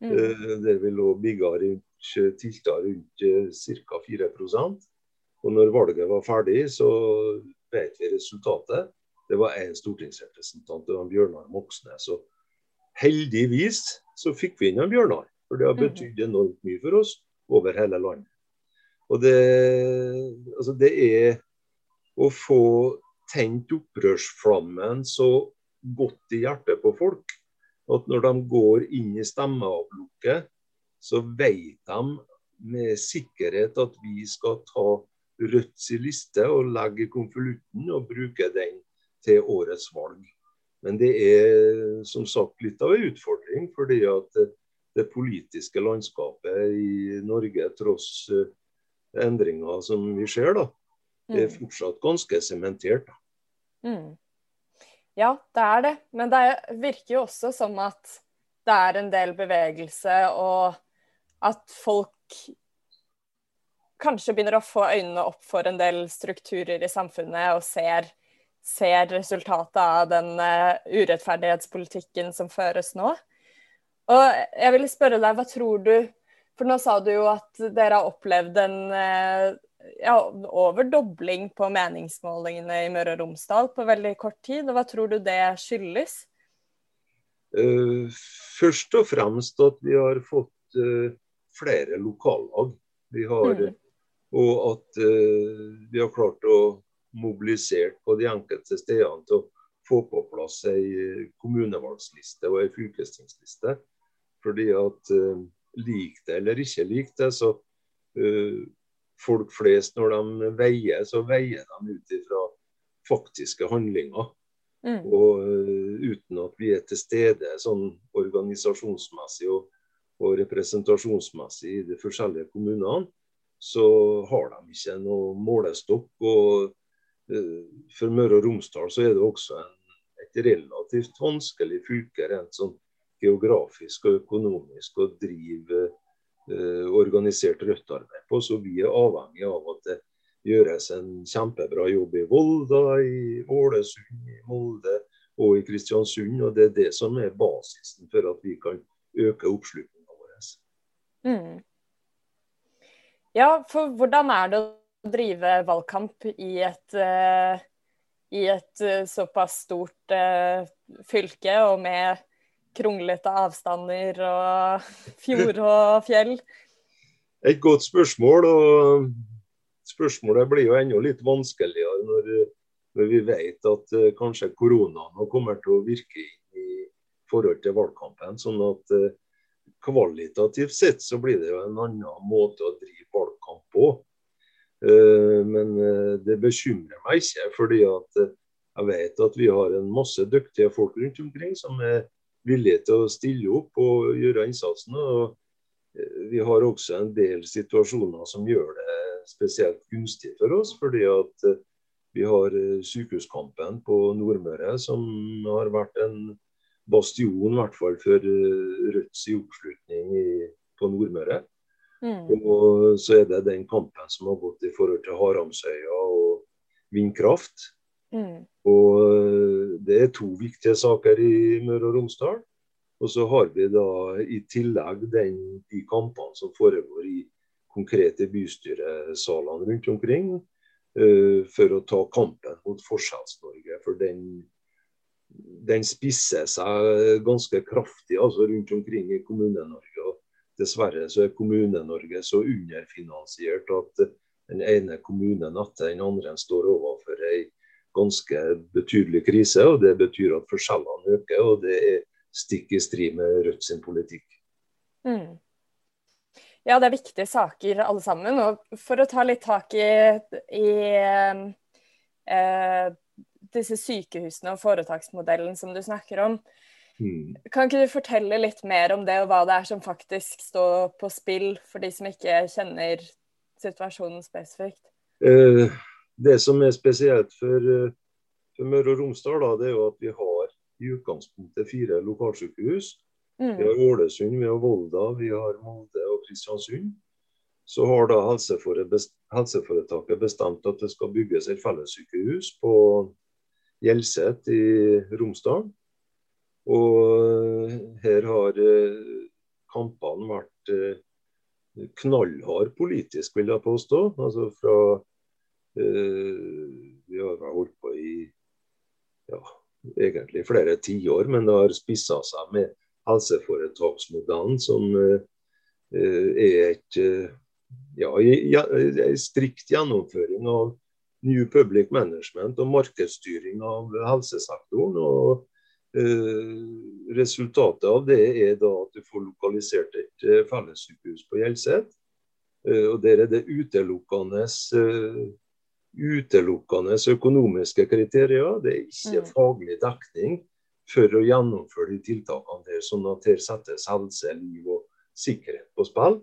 Mm. Uh, der vi lå bigga rundt tilta rundt ca. 4 Og når valget var ferdig, så vet vi resultatet det var én stortingsrepresentant, det var Bjørnar Moxnes. Og heldigvis så fikk vi inn en Bjørnar, for det har mhm. betydd enormt mye for oss over hele landet. Og det, altså det er å få tent opprørsflammen så godt i hjertet på folk at når de går inn i stemmeavlukket, så vet de med sikkerhet at vi skal ta Rødts liste og legge konvolutten og bruke den til årets valg. Men det er som sagt litt av en utfordring, fordi at det politiske landskapet i Norge, tross eh, endringer som vi ser, da, er mm. fortsatt ganske sementert. Mm. Ja, det er det. Men det virker jo også som at det er en del bevegelse, og at folk kanskje begynner å få øynene opp for en del strukturer i samfunnet og ser ser resultatet av den uh, urettferdighetspolitikken som føres nå. Og jeg vil spørre deg, hva tror du For nå sa du jo at dere har opplevd en uh, ja, overdobling på meningsmålingene i Møre og Romsdal på veldig kort tid. Og hva tror du det skyldes? Uh, først og fremst at vi har fått flere lokallag. Vi har, mm. Og at vi har klart å mobilisert på de enkelte stedene til å få på plass ei kommunevalgsliste og ei fylkestingsliste. Fordi at uh, lik det eller ikke lik det, så uh, folk flest når de veier, så veier de ut ifra faktiske handlinger. Mm. Og uh, uten at vi er til stede sånn organisasjonsmessig og, og representasjonsmessig i de forskjellige kommunene, så har de ikke noe målestokk. og Eh, for Møre og Romsdal så er det også en, et relativt vanskelig fylke rent sånn geografisk og økonomisk å drive eh, organisert rødt-arbeid på. Så vi er avhengig av at det gjøres en kjempebra jobb i Volda, i Ålesund, i Molde og i Kristiansund. Og det er det som er basisen for at vi kan øke oppslutninga vår. Mm. Ja, for hvordan er det drive valgkamp i et, uh, i et uh, såpass stort uh, fylke og med kronglete avstander og fjord og fjell? Et godt spørsmål. og Spørsmålet blir jo enda litt vanskeligere når, når vi vet at kanskje koronaen kommer til å virke i forhold til valgkampen. sånn at kvalitativt sett så blir det jo en annen måte å drive valgkamp på. Eh, men eh, det bekymrer meg ikke, fordi eh, jeg vet at vi har en masse dyktige folk rundt omkring som er villige til å stille opp og gjøre innsatsen. og Vi har også en del situasjoner som gjør det spesielt gunstig for oss. fordi at vi har sykehuskampen på Nordmøre, som har vært en bastion, i hvert fall for Rødts oppslutning på Nordmøre. Mm. Og så er det den kampen som har gått i forhold til Haramsøya og vindkraft. Mm. Og eh, det er to viktige saker i Møre og Romsdal. Og så har vi da i tillegg den, de kampene som foregår i konkrete bystyresalene rundt omkring. Uh, for å ta kampen mot Forskjells-Norge. For den, den spisser seg ganske kraftig altså rundt omkring i Kommune-Norge dessverre så er Kommune-Norge så underfinansiert at den ene kommunen etter den andre står overfor ei ganske betydelig krise. og Det betyr at forskjellene øker, og det er stikk i strid med Rødt sin politikk. Mm. Ja, det er viktige saker alle sammen. Og for å ta litt tak i, i eh, disse sykehusene og foretaksmodellen som du snakker om. Mm. Kan ikke du fortelle litt mer om det, og hva det er som faktisk står på spill, for de som ikke kjenner situasjonen spesifikt? Eh, det som er spesielt for, eh, for Møre og Romsdal, da, det er jo at vi har i utgangspunktet fire lokalsykehus. Mm. Vi har Ålesund, vi har Volda, vi har Molde og Kristiansund. Så har da helseforetaket bestemt at det skal bygges et fellessykehus på Hjelset i Romsdal. Og her har eh, kampene vært eh, knallhard politisk, vil jeg påstå. Altså fra eh, Vi har holdt på i ja, egentlig flere tiår, men det har spissa seg med helseforetaksmodellen, som er et ja, en strikt gjennomføring av New Public Management og markedsstyring av helsesektoren. og Eh, resultatet av det er da at du får lokalisert et eh, fellessykehus på Hjelset. Eh, og Der er det utelukkende, utelukkende økonomiske kriterier. Det er ikke mm. faglig dekning for å gjennomføre de tiltakene der, sånn at her settes helse, liv og sikkerhet på spill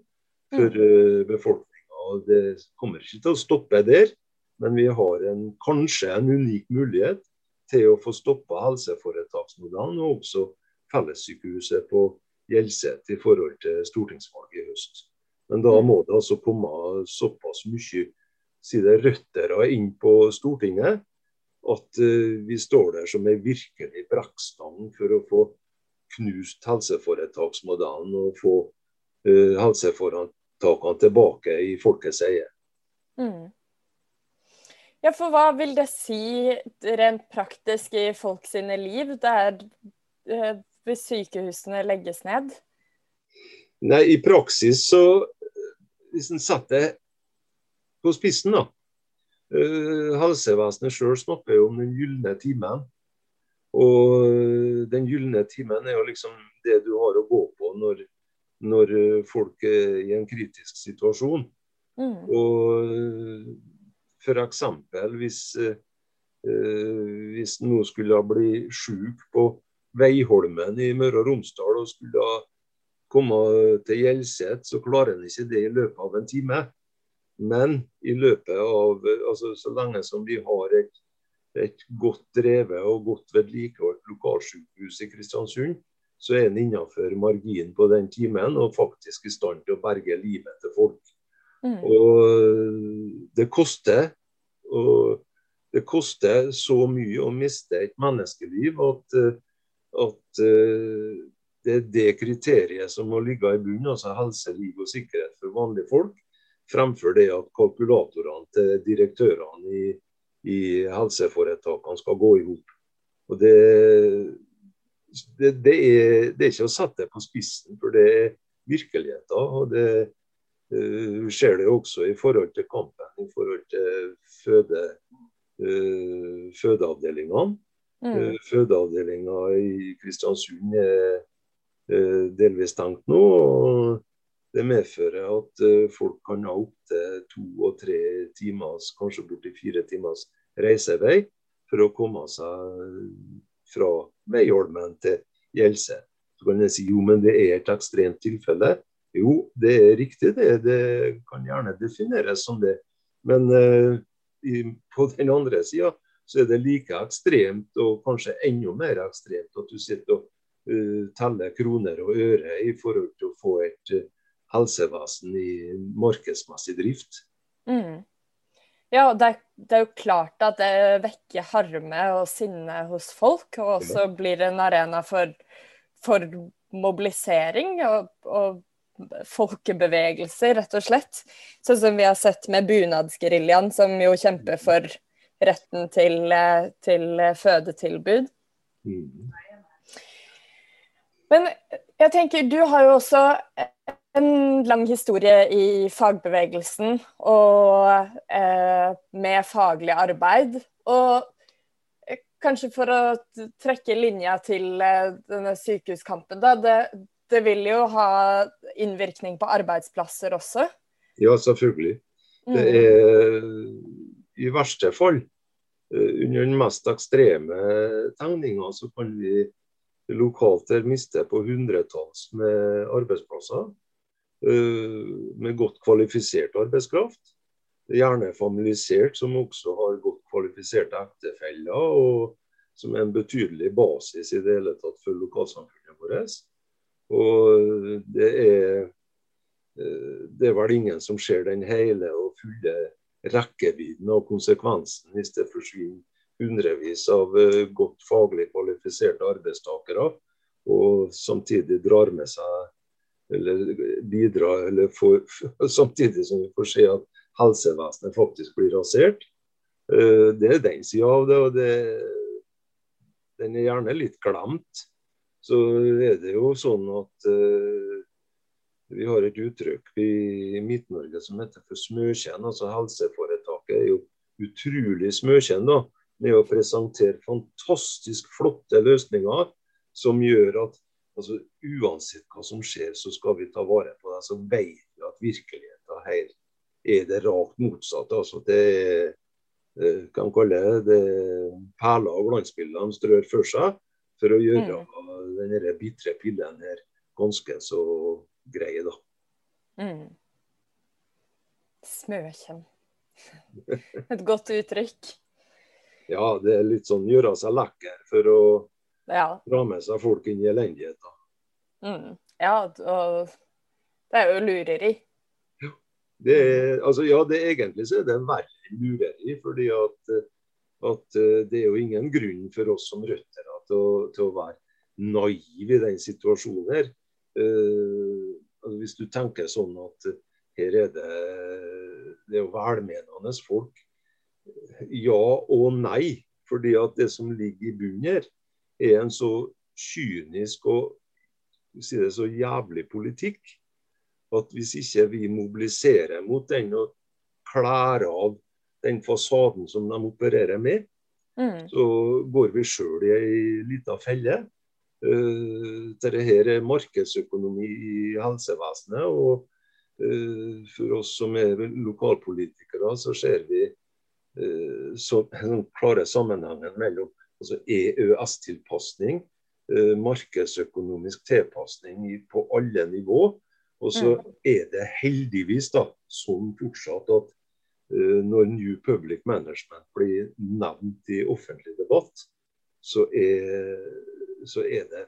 for mm. befolkninga. Det kommer ikke til å stoppe der, men vi har en, kanskje en unik mulighet til å få stoppa helseforetaksmodellen og også fellessykehuset på Hjelset i forhold til stortingsvalget i høst. Men da mm. må det altså komme såpass mye si det, røtter inn på Stortinget at uh, vi står der som ei virkelig brekkstang for å få knust helseforetaksmodellen og få uh, helseforetakene tilbake i folkets eie. Mm. Ja, for hva vil det si rent praktisk i folk sine liv der uh, hvis sykehusene legges ned? Nei, i praksis så Hvis en setter det på spissen, da. Uh, helsevesenet sjøl snakker jo om den gylne timen. Og den gylne timen er jo liksom det du har å gå på når, når folk er i en kritisk situasjon. Mm. Og f.eks. hvis, uh, hvis noen skulle bli syk på Veiholmen i Møre og Romsdal og skulle komme til Hjelset, så klarer en ikke det i løpet av en time. Men i løpet av altså så lenge som vi har et, et godt drevet og godt vedlikeholdt lokalsykehus i Kristiansund, så er en innenfor marginen på den timen og faktisk i stand til å berge livet til folk. Mm. Og det koster. Og det koster så mye å miste et menneskeliv at, at eh, det er det kriteriet som må ligge i bunnen, altså helse, liv og sikkerhet for vanlige folk fremfor det at kalkulatorene til direktørene i, i helseforetakene skal gå i hop. Det, det, det, er, det, er, ikke å sette det på spissen, for det er virkeligheten. og det uh, ser det også i forhold til kampen i forhold til føde, uh, fødeavdelingene. Mm. Uh, Fødeavdelinga i Kristiansund er delvis stengt nå. og det medfører at folk kan ha opptil to og tre timers, kanskje borti fire timers reisevei for å komme seg fra Veiholmen til Gjelse. Så kan jeg si jo, men det er et ekstremt tilfelle. Jo, det er riktig det. Det kan gjerne defineres som det. Men uh, i, på den andre sida så er det like ekstremt, og kanskje enda mer ekstremt, at du sitter og uh, teller kroner og øre i forhold til å få et uh, helsevesen i markedsmessig drift. Mm. Ja, det er, det er, jo klart at det vekker harme og sinne hos folk, og også ja. blir en arena for, for mobilisering og, og, folkebevegelser, rett og slett. Sånn som vi har sett med bunadsgeriljaen, som jo kjemper for retten til, til fødetilbud. Men jeg tenker, du har jo også en lang historie i fagbevegelsen og eh, med faglig arbeid. Og eh, kanskje for å trekke linja til eh, denne sykehuskampen, da. Det, det, vil jo ha innvirkning på arbeidsplasser også? Ja, selvfølgelig. Det mm. er i verste fall, eh, under den mest ekstreme tegninga, så kan vi lokalt miste på hundretalls med arbeidsplasser. Eh, med godt kvalifisert arbeidskraft. Gjerne familisert, som også har godt kvalifiserte ektefeller. og som er en betydelig basis i det hele tatt for lokalsamfunnet vårt. Og det er, eh, det er vel ingen som ser den hele og fulle rekkevidden og konsekvensen hvis det forsvinner hundrevis av eh, godt faglig kvalifiserte arbeidstakere, og samtidig drar med seg eller bidrar eller får, Samtidig som vi får se at helsevesenet faktisk blir rasert. Eh, det er den sida av det, og det, den er gjerne litt glemt. Så er det jo sånn at uh, vi har et uttrykk i Midt-Norge som heter for smøkjenn. Altså helseforetaket er jo utrolig smøkjenn da, med å presentere fantastisk flotte løsninger som gjør at altså, Uansett hva som skjer, så skal vi ta vare på det. Så vet vi at virkeligheten her er det rakt motsatte. Altså, det er, kan kalle det perler og glansbilder de strør for seg for å gjøre mm. denne bitre pillen her ganske så grei, da. Mm. Smøkjem. Et godt uttrykk. Ja, det er litt sånn gjøre seg lekker for å ja. dra med seg folk inn i elendigheten. Mm. Ja, og det er jo lureri. Ja, det er, altså, ja, det egentlig så er det verre enn lureri. fordi at at uh, det er jo ingen grunn for oss som røtter til, til, å være naive i den situasjonen her. Uh, hvis du tenker sånn at her er det, det er jo velmenende folk. Ja og nei. Fordi at det som ligger i bunnen her, er en så kynisk og si det, så jævlig politikk at hvis ikke vi mobiliserer mot den og kler av den fasaden som de opererer med, mm. så går vi sjøl i ei lita felle. Uh, dette her er markedsøkonomi i helsevesenet. og uh, For oss som er lokalpolitikere, så ser vi uh, så, den klare sammenhengen mellom altså EØS-tilpasning, markedsøkonomisk tilpasning på alle nivå. Og så mm. er det heldigvis da, sånn fortsatt at når New Public Management blir nevnt i offentlig debatt, så er, så er det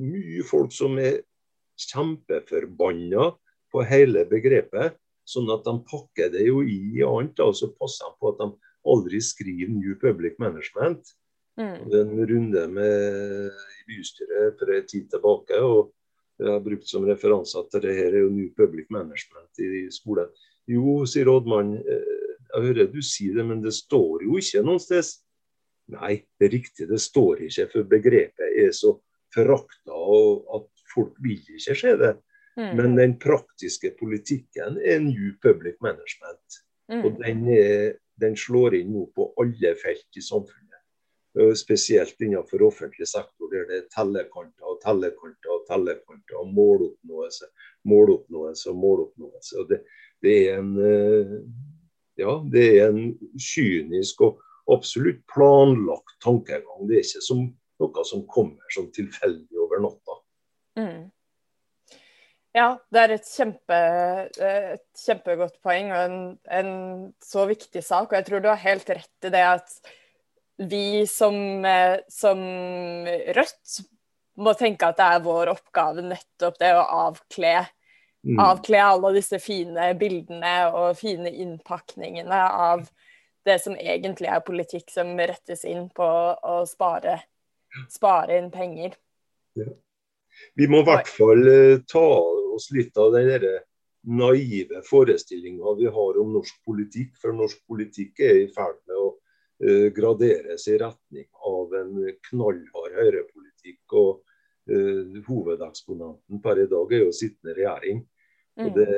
mye folk som er kjempeforbanna på hele begrepet. Sånn at de pakker det jo i annet, og så passer de på at de aldri skriver New Public Management. Mm. Det er en runde med bystyret for en tid tilbake. og jeg har brukt som referanse at det her er jo New Public Management i skolen. Jo, sier rådmannen, eh, jeg hører du sier det, men det står jo ikke noen sted. Nei, det er riktig, det står ikke, for begrepet er så forakta at folk vil ikke se det. Mm. Men den praktiske politikken er New Public Management. Mm. Og den, er, den, slår inn nå på alle felt i samfunnet. Spesielt innenfor offentlig sektor, der det er tellekanter og tellekanter og tellekanter og måloppnåelse, måloppnåelse og måloppnåelse. Og det, det, er en, eh, ja, det er en kynisk og absolutt planlagt tankegang. Det er ikke som noe som kommer som tilfeldig over natta. Mm. Ja, det er et, kjempe, et kjempegodt poeng og en, en, så viktig sak. Og jeg tror du har helt rett i det at vi som, eh, som, Rødt må tenke at det er vår oppgave nettopp det å avkle, mm. avkle alle disse fine bildene og fine innpakningene av det som egentlig er politikk som rettes inn på å spare, spare inn penger. Ja. Vi må i hvert fall uh, ta oss litt av den naive forestillinga vi har om norsk politikk. For norsk politikk er i ferd med å uh, graderes i retning av en knallhard høyrepolitikk. og uh, Hovedeksponenten per i dag er jo sittende regjering. Og mm. Det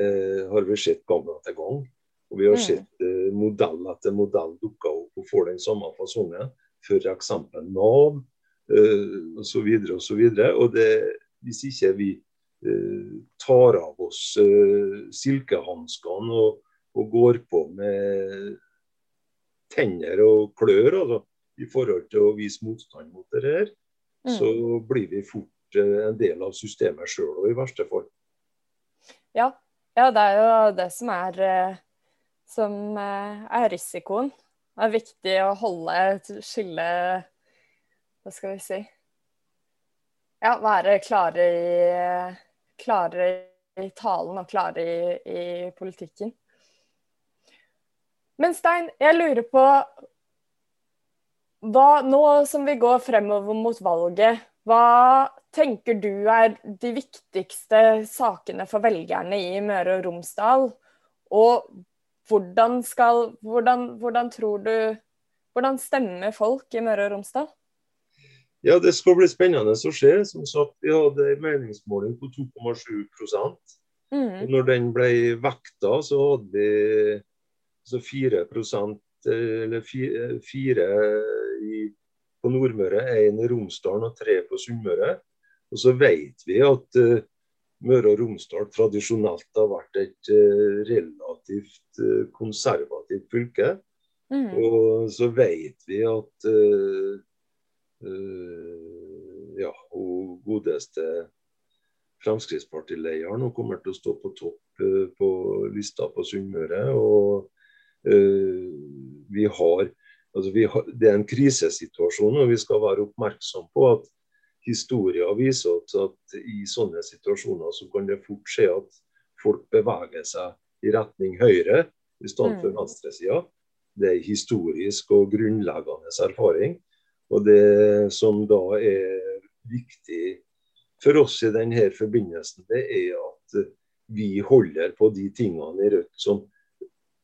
har vi sett gang etter gang. Og Vi har mm. sett uh, modell etter modell dukke opp og får den samme fasongen. F.eks. Nav uh, osv. osv. Og det, hvis ikke vi uh, tar av oss uh, silkehanskene og, og, går på med tenner og klør altså, i forhold til å vise motstand mot det her, mm. så blir vi fort eh, en del av systemet sjøl og i verste fall. Ja. ja. det er jo det som er, eh, som eh, er risikoen. Det er viktig å holde skille Hva skal vi si Ja, være klare i, klare i talen og klare i, i politikken. Men Stein, jeg lurer på hva, Nå som vi går fremover mot valget, hva tenker du er de viktigste sakene for velgerne i Møre og Romsdal? Og hvordan skal Hvordan, hvordan tror du Hvordan stemmer folk i Møre og Romsdal? Ja, Det skal bli spennende å se. Som sagt, Vi hadde en meningsmåling på 2,7% mm. Når den ble vekta, så hadde vi altså 4% eller 4 i, på Nordmøre, 1 i Romsdalen og 3 på Sunnmøre. Og så vet vi at uh, Møre og Romsdal tradisjonelt har vært et uh, relativt uh, konservativt fylke. Mm. Og så vet vi at ja, hun godeste Fremskrittspartilederen kommer til å stå på topp på lista på Sunnmøre. Og vi har, altså vi har, Det er en krisesituasjon, og vi skal være oppmerksom på at historien viser oss at i sånne situasjoner så kan det fort skje at folk beveger seg i retning høyre i stedet for mm. venstresida. det er historisk og grunnleggende erfaring. Og det som da er viktig for oss i denne forbindelsen, det er at vi holder på de tingene i Rødt som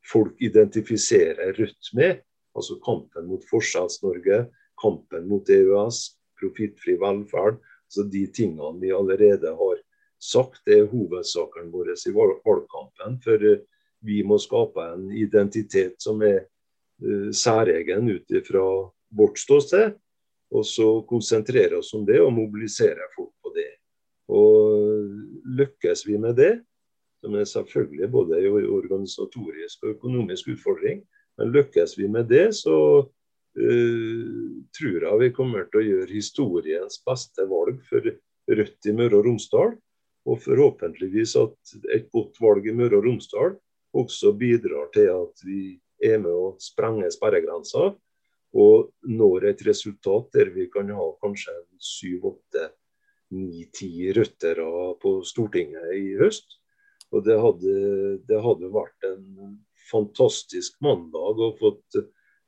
folk identifiserer Rødt med. Altså kampen mot Forskjells-Norge, kampen mot EØS, profittfri velferd. Så de tingene vi allerede har sagt er hovedsakene våre i valgkampen. For vi må skape en identitet som er uh, særegen ut ifra vårt ståsted. Og så konsentrere oss om det og mobilisere folk på det. Og lykkes vi med det, som er selvfølgelig både organisatorisk og økonomisk utfordring, men lykkes vi med det, så tror jeg vi kommer til å gjøre historiens beste valg for Rødt i Møre og Romsdal. Og forhåpentligvis at et godt valg i Møre og Romsdal også bidrar til at vi er med å sprenge sperregrenser og når et resultat der vi kan ha kanskje syv, åtte, ni, ti røttere på Stortinget i høst. Og det hadde, det hadde, vært en fantastisk mandag å fått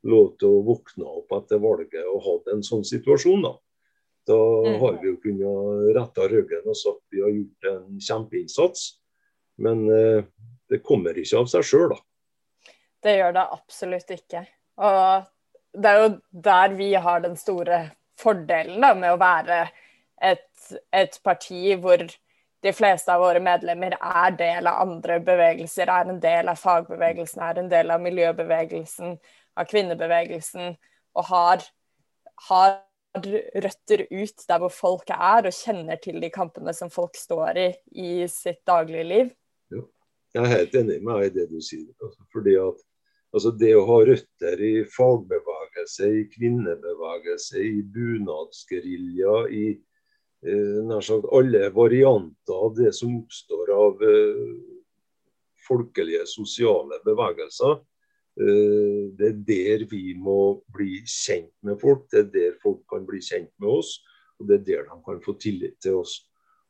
lov til å våkne opp etter valget og hatt en sånn situasjon. Da Da mm. har vi jo kunnet rette ryggen og sagt vi har gjort en kjempeinnsats. Men eh, det kommer ikke av seg sjøl, da. Det gjør det absolutt ikke. Og det er jo der vi har den store fordelen da, med å være et, et, parti hvor de fleste av våre medlemmer er del av andre bevegelser, er en del av fagbevegelsen, er en del av miljøbevegelsen, av kvinnebevegelsen, og har, har røtter ut der hvor folk er, og kjenner til de kampene som folk står i i sitt daglige liv. Ja, jeg er helt enig med deg i det du sier. Altså, fordi at altså, Det å ha røtter i fagbevegelse, i kvinnebevegelse, i bunadsgerilja, i eh, nær sagt alle varianter av det som oppstår av eh, folkelige, sosiale bevegelser. Eh, det er der vi må bli kjent med folk, det er der folk kan bli kjent med oss. Og det er der de kan få tillit til oss.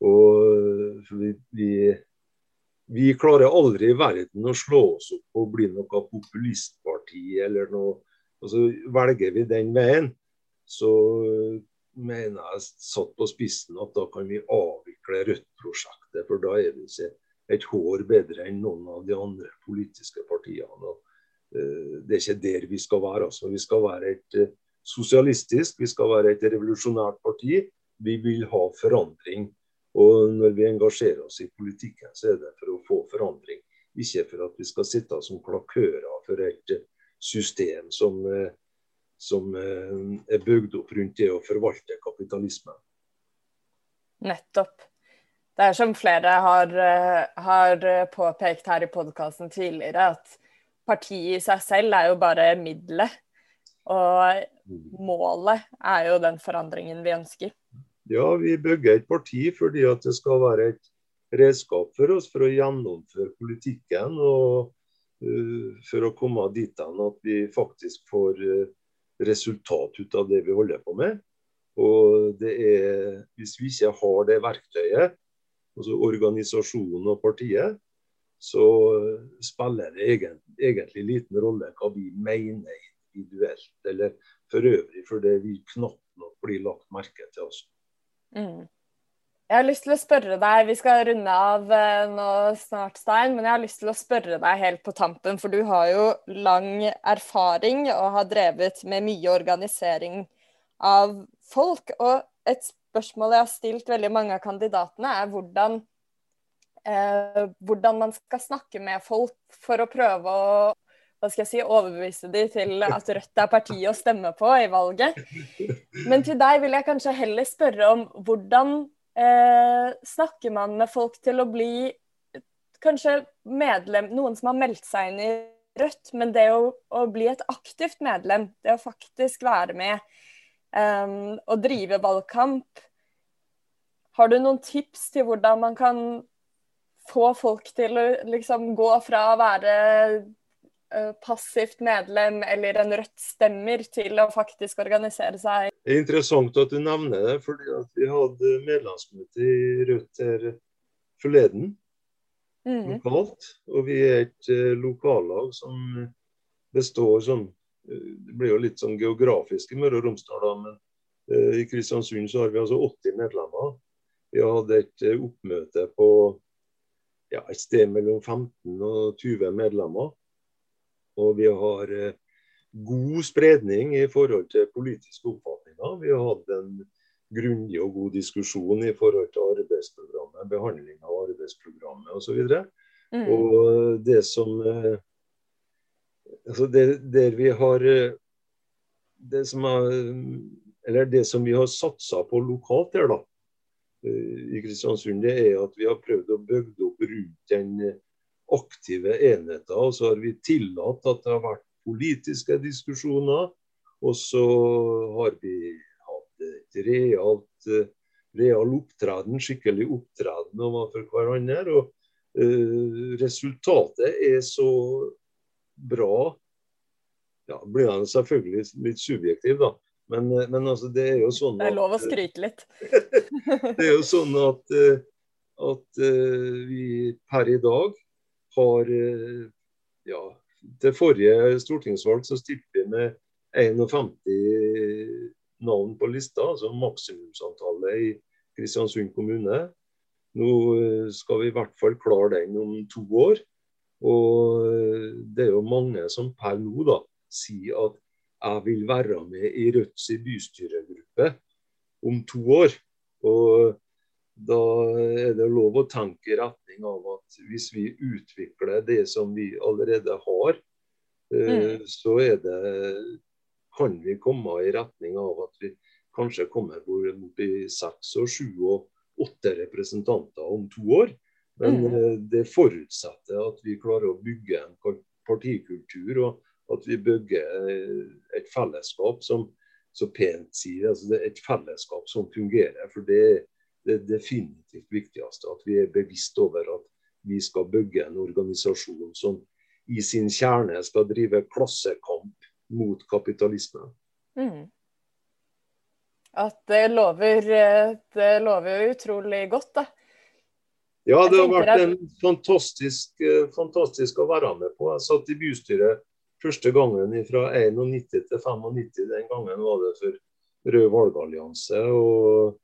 Og vi, vi, vi klarer aldri i verden å slå oss opp og bli noe populistparti eller noe. Og så velger vi den veien, så mener jeg satt på spissen at da kan vi avvikle Rødt-prosjektet. For da er vi ikke et hår bedre enn noen av de andre politiske partiene. Uh, det er ikke der vi skal være. Altså. Vi skal være et uh, sosialistisk, vi skal være et revolusjonært parti. Vi vil ha forandring. Og når vi engasjerer oss i politikken, så er det for å få forandring. Ikke for at vi skal sitte som klakører for et system som, eh, som eh, er bygd opp rundt det å forvalte kapitalismen. Nettopp. Det er som flere har, eh, har påpekt her i podkasten tidligere, at partiet i seg selv er jo bare middelet. Og mm. målet er jo den forandringen vi ønsker. Ja, vi bygger et parti fordi at det skal være et redskap for oss for å gjennomføre politikken. og uh, for å komme dit hen at vi faktisk får uh, resultat ut av det vi holder på med. Og det er, Hvis vi ikke har det verktøyet, altså organisasjonen og partiet, så spiller det egentlig, egentlig liten rolle hva vi mener individuelt eller for øvrig, for det vil knapt nok bli lagt merke til oss. Mm. Jeg har lyst til å spørre deg, Vi skal runde av uh, nå snart, Stein, men jeg har lyst til å spørre deg helt på tampen. For du har jo lang erfaring og har drevet med mye organisering av folk. Og et spørsmål jeg har stilt veldig mange av kandidatene, er hvordan, uh, hvordan man skal snakke med folk for å prøve å hva skal jeg si, overbevise de til at Rødt er partiet å stemme på i valget. Men til deg vil jeg kanskje heller spørre om hvordan eh, snakker man med folk til å bli kanskje medlem, noen som har meldt seg inn i Rødt, men det å, å bli et aktivt medlem, det å faktisk være med um, og drive valgkamp. Har du noen tips til hvordan man kan få folk til å liksom gå fra å være Eh, passivt medlem eller en Rødt-stemmer til å faktisk organisere seg. Det er interessant at du nevner det, fordi vi hadde medlemsmøte i Rødt her forleden. Mm. lokalt. Og vi er et uh, lokallag som består sånn Det blir jo litt sånn geografisk i Møre og Romsdal, da, men i Kristiansund så har vi altså 80 medlemmer. Vi hadde et oppmøte på ja, et sted mellom 15 og 20 medlemmer. Og vi har god spredning i forhold til politiske oppfatninger. Vi har hatt en grundig og god diskusjon i forhold til arbeidsprogrammet, behandling av arbeidsprogrammet osv. Og, mm. og det som eh, altså det, Der vi har eh, det som, er, eller det som vi har satsa på lokalt der, da, eh, i Kristiansund, det er at vi har prøvd å bygge opp rundt den aktive enheten. Og så har vi tillatt at det har vært politiske diskusjoner. Og så har vi et realt, eh, real opptreden, skikkelig opptreden overfor hverandre. Og resultatet er så bra. Ja, blir han selvfølgelig litt subjektiv, da. Men, eh, men altså, det er jo sånn at Det er lov å skryte litt. det er jo sånn at, at uh, vi per i dag har ja, til forrige stortingsvalg så stilte vi med 51 navn på lista, altså maksimumsantallet i Kristiansund kommune. Nå eh, skal vi i hvert fall klare den om to år. Og eh, det er jo mange som per nå da sier at jeg vil være med i Rødts bystyregruppe om to år. Og da er det lov å tenke i retning av at hvis vi utvikler det som vi allerede har, eh, mm. så er det kan vi komme i retning av at vi kanskje kommer opp i seks og sju og åtte representanter om to år. Men mm. Eh, det forutsetter at vi klarer å bygge en partikultur, og at vi bygger eh, et fellesskap som så pent sier, altså et fellesskap som fungerer. For det er det definitivt viktigste. At vi er bevisst over at vi skal bygge en organisasjon som i sin kjerne skal drive klassekamp mot kapitalisme. Mm. At det lover, det lover jo utrolig godt, da. Ja, det har vært en fantastisk, eh, fantastisk å være med på. Jeg satt i bystyret første gangen fra 91 til 95. Den gangen var det for Rød valgallianse. og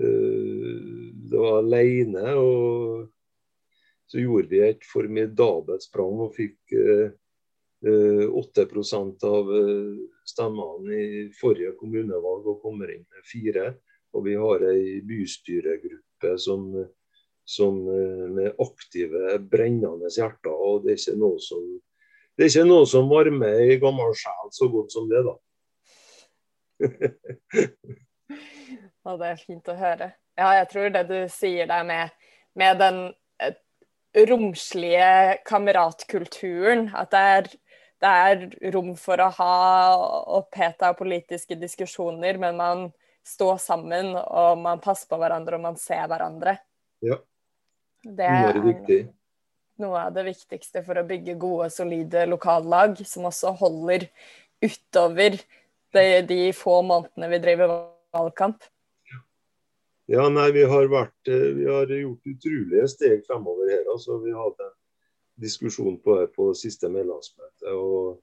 uh, Det var alene. Og så gjorde vi et formidabelt sprang og fikk uh, 8 eh, av eh, stemmene i forrige kommunevalg og kommer inn med fire. Og vi har ei bystyregruppe som, som eh, med aktive, brennende hjerter. Og det er ikke noe som, det er ikke noe som varmer ei gammel sjel så godt som det, da. ja, det er fint å høre. Ja, jeg tror det du sier der med, med den romslige kameratkulturen, at det er det er rom for å ha oppheta politiske diskusjoner, men man står sammen, og man passer på hverandre, og man ser hverandre. Ja. Det er viktig. Noe av det viktigste for å bygge gode, solide lokallag, som også holder utover de, de få månedene vi driver valgkamp. Ja, nei, vi har, vært, eh, vi har gjort utrolige steg fremover her. altså Vi hadde en diskusjon på på siste medlemsmøte. og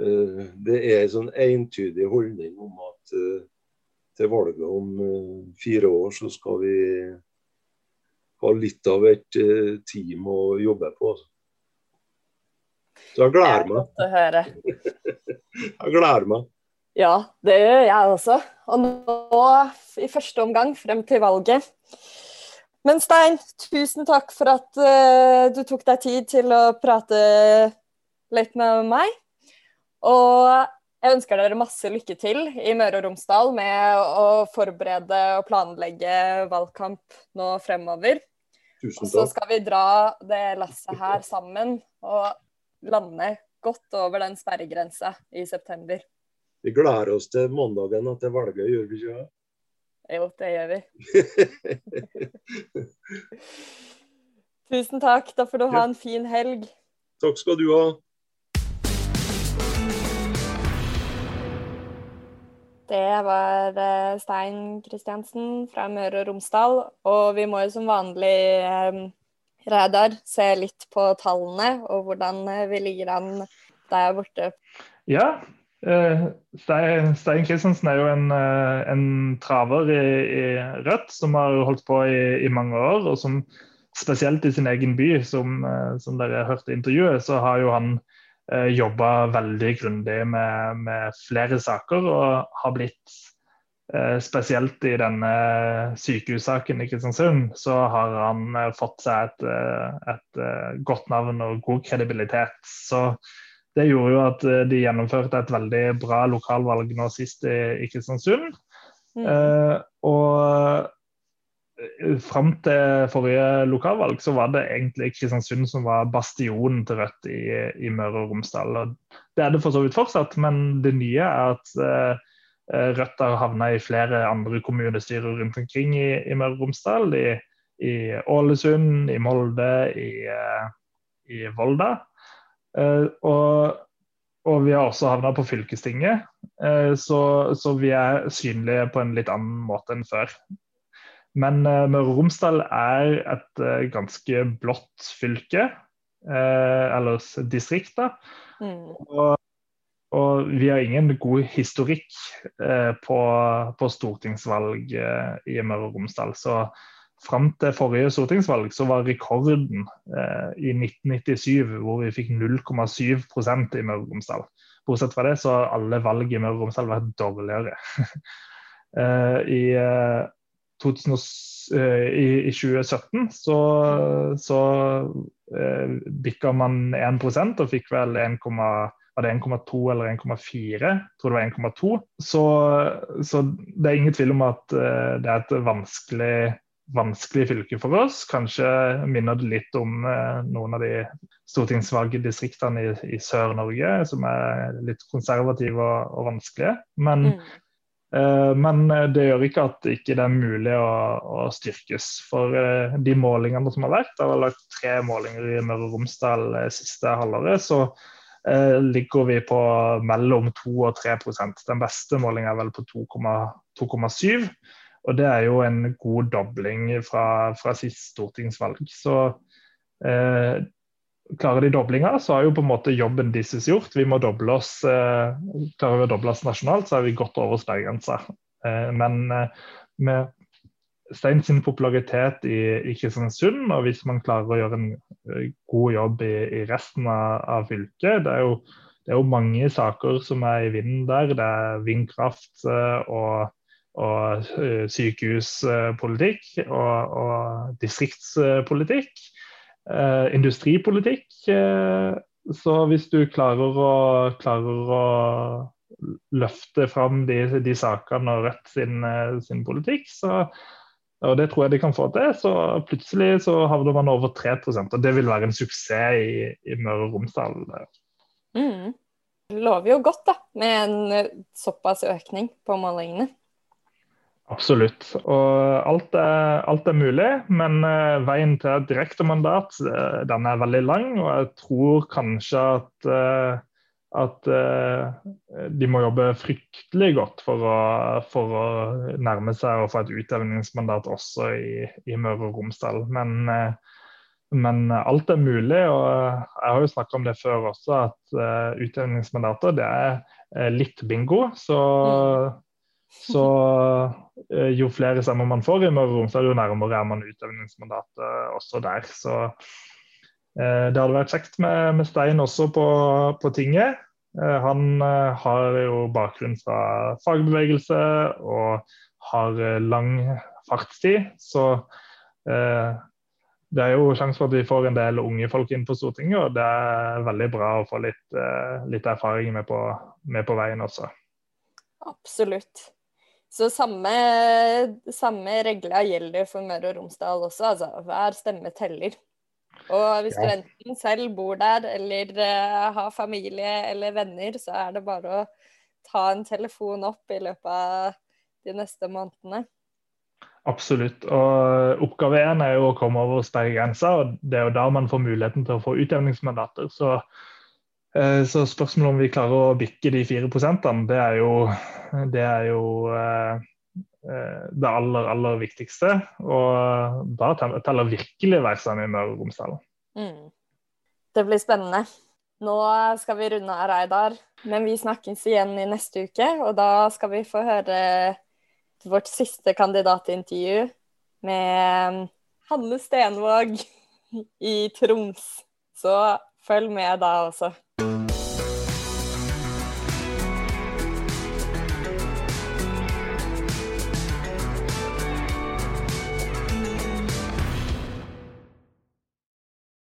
uh, Det er en sånn entydig holdning om at uh, til valget om uh, fire år så skal vi ha litt av et team å jobbe på. Så jeg gleder meg. Det er godt å høre. jeg gleder meg. Ja, det gjør jeg også. Og nå, i første omgang, frem til valget, men Stein, tusen takk for at uh, du tok deg tid til å prate litt med meg. Og jeg ønsker dere masse lykke til i Møre og Romsdal med å forberede og planlegge valgkamp nå fremover. Tusen takk. Så skal vi dra det lasset her sammen og lande godt over den sperregrensa i september. Vi gleder oss til mandagen det valget, gjør vi ikke? det? Jo, det gjør vi. Tusen takk. Da får du ha en fin helg. Takk skal du ha. Det var eh, Stein Kristiansen fra Møre og Romsdal. Og vi må jo som vanlig, eh, Reidar, se litt på tallene og hvordan eh, vi ligger an der borte? Ja. Stein, Stein Christensen er jo en, en traver i, i, Rødt som har holdt på i, i, mange år, og som spesielt i sin egen by, som, som dere hørte intervjuet, så har jo han eh, jobba veldig grundig med, med, flere saker og har blitt eh, Spesielt i denne sykehussaken i Kristiansund, så har han eh, fått seg et, eh, et, godt navn og god kredibilitet. Så det gjorde jo at de gjennomførte et veldig bra lokalvalg nå sist i, i Kristiansund. Mm. Eh, og fram til forrige lokalvalg så var det egentlig Kristiansund som var bastionen til Rødt i, i Møre og Romsdal. Og det er det for så vidt fortsatt, men det nye er at eh, Rødt har havna i flere andre kommunestyrer rundt omkring i, i Møre og Romsdal. I, I, Ålesund, i Molde, i, uh, i Volda. Eh, og, og, vi har også havna på fylkestinget, så, så vi er synlige på en litt annen måte enn før. Men uh, Møre og Romsdal er et uh, ganske blått fylke, uh, eller distrikt. da. Mm. Og, og, vi har ingen god historikk på, på, stortingsvalg i Møre og Romsdal. Så fram til forrige stortingsvalg så var rekorden i 1997 hvor vi fikk 0,7% i Møre og Romsdal. Bortsett fra det så har alle valg i Møre og Romsdal vært dårligere. I 2000, eh, i, i, 2017 så, så eh, bikka man 1 og fikk vel 1, var det 1,2 eller 1,4? Tror det var 1,2. Så, så, det er ingen tvil om at eh, det er et vanskelig, vanskelig fylke for oss. Kanskje minner det litt om eh, noen av de stortingsvalgdistriktene i, i Sør-Norge, som er litt konservative og, og vanskelige. Men mm. Eh, men eh, det gjør ikke at det ikke er mulig å, å, styrkes. For eh, de målingene som har vært, det har lagt tre målinger i Møre og Romsdal siste halvåret, så ligger vi på mellom 2 og 3% Den beste målingen er vel på 2,7. Og det er jo en god dobling fra, fra sist stortingsvalg. Så eh, klarer de doblinga, så er jo på en måte jobben deres gjort. Vi må doble oss, eh, Klarer vi å doble oss nasjonalt, så er vi godt over sperregrensa. Eh, men eh, med Stein sin popularitet i, i, Kristiansund, og hvis man klarer å gjøre en god jobb i, i resten av, av, fylket det er, jo, det er, jo, mange saker som er i vinden der. Det er vindkraft og, og sykehuspolitikk og, og distriktspolitikk eh, industripolitikk. Eh, så hvis du klarer å, klarer å løfte fram de, de sakene og Rødt sin, eh, sin, politikk, så, og det tror jeg de kan få til, så plutselig så havner man over 3% og det vil være en suksess i, i Møre og Romsdal. Mm. Lover jo godt da, med en såpass økning på målingene. Absolutt. Og alt er, alt er mulig, men uh, veien til et direktemandat mandat den er veldig lang. Og jeg tror kanskje at, uh, at de må jobbe fryktelig godt for å, for å, nærme seg å få et utjevningsmandat også i, i Møre og Romsdal. Men, men, alt er mulig, og jeg har jo snakka om det før også, at utjevningsmandater det er litt bingo. Så mm så eh, jo flere stemmer man får i Møre og Romsdal, jo nærmere er man utøvningsmandatet også der. Så eh, det hadde vært kjekt med, med Stein også på, på tinget. Eh, han har jo bakgrunn fra fagbevegelse og har lang fartstid. Så det er jo sjanse for at vi får en del unge folk inn på Stortinget, og det er veldig bra å få litt, litt erfaring med på, med på veien også. Absolutt. Så samme, samme regler gjelder for Møre og Romsdal også. Altså, hver stemme teller. Og hvis ja. du enten selv bor der, eller uh, har familie eller venner, så er det bare å ta en telefon opp i løpet av de neste månedene. Absolutt. Og oppgave én er jo å komme over sperregrensa, og det er jo da man får muligheten til å få utjevningsmandater. Så Eh, så spørsmålet om vi klarer å bikke de fire prosentene, det er jo, det, er jo eh, eh, det aller, aller viktigste. Og da teller virkelig versene i Møre og Romsdal. Mm. Det blir spennende. Nå skal vi runde av, Reidar, men vi snakkes igjen i neste uke. Og da skal vi få høre vårt siste kandidatintervju med mm, Hanne Stenvåg i Troms. Så følg med da også. you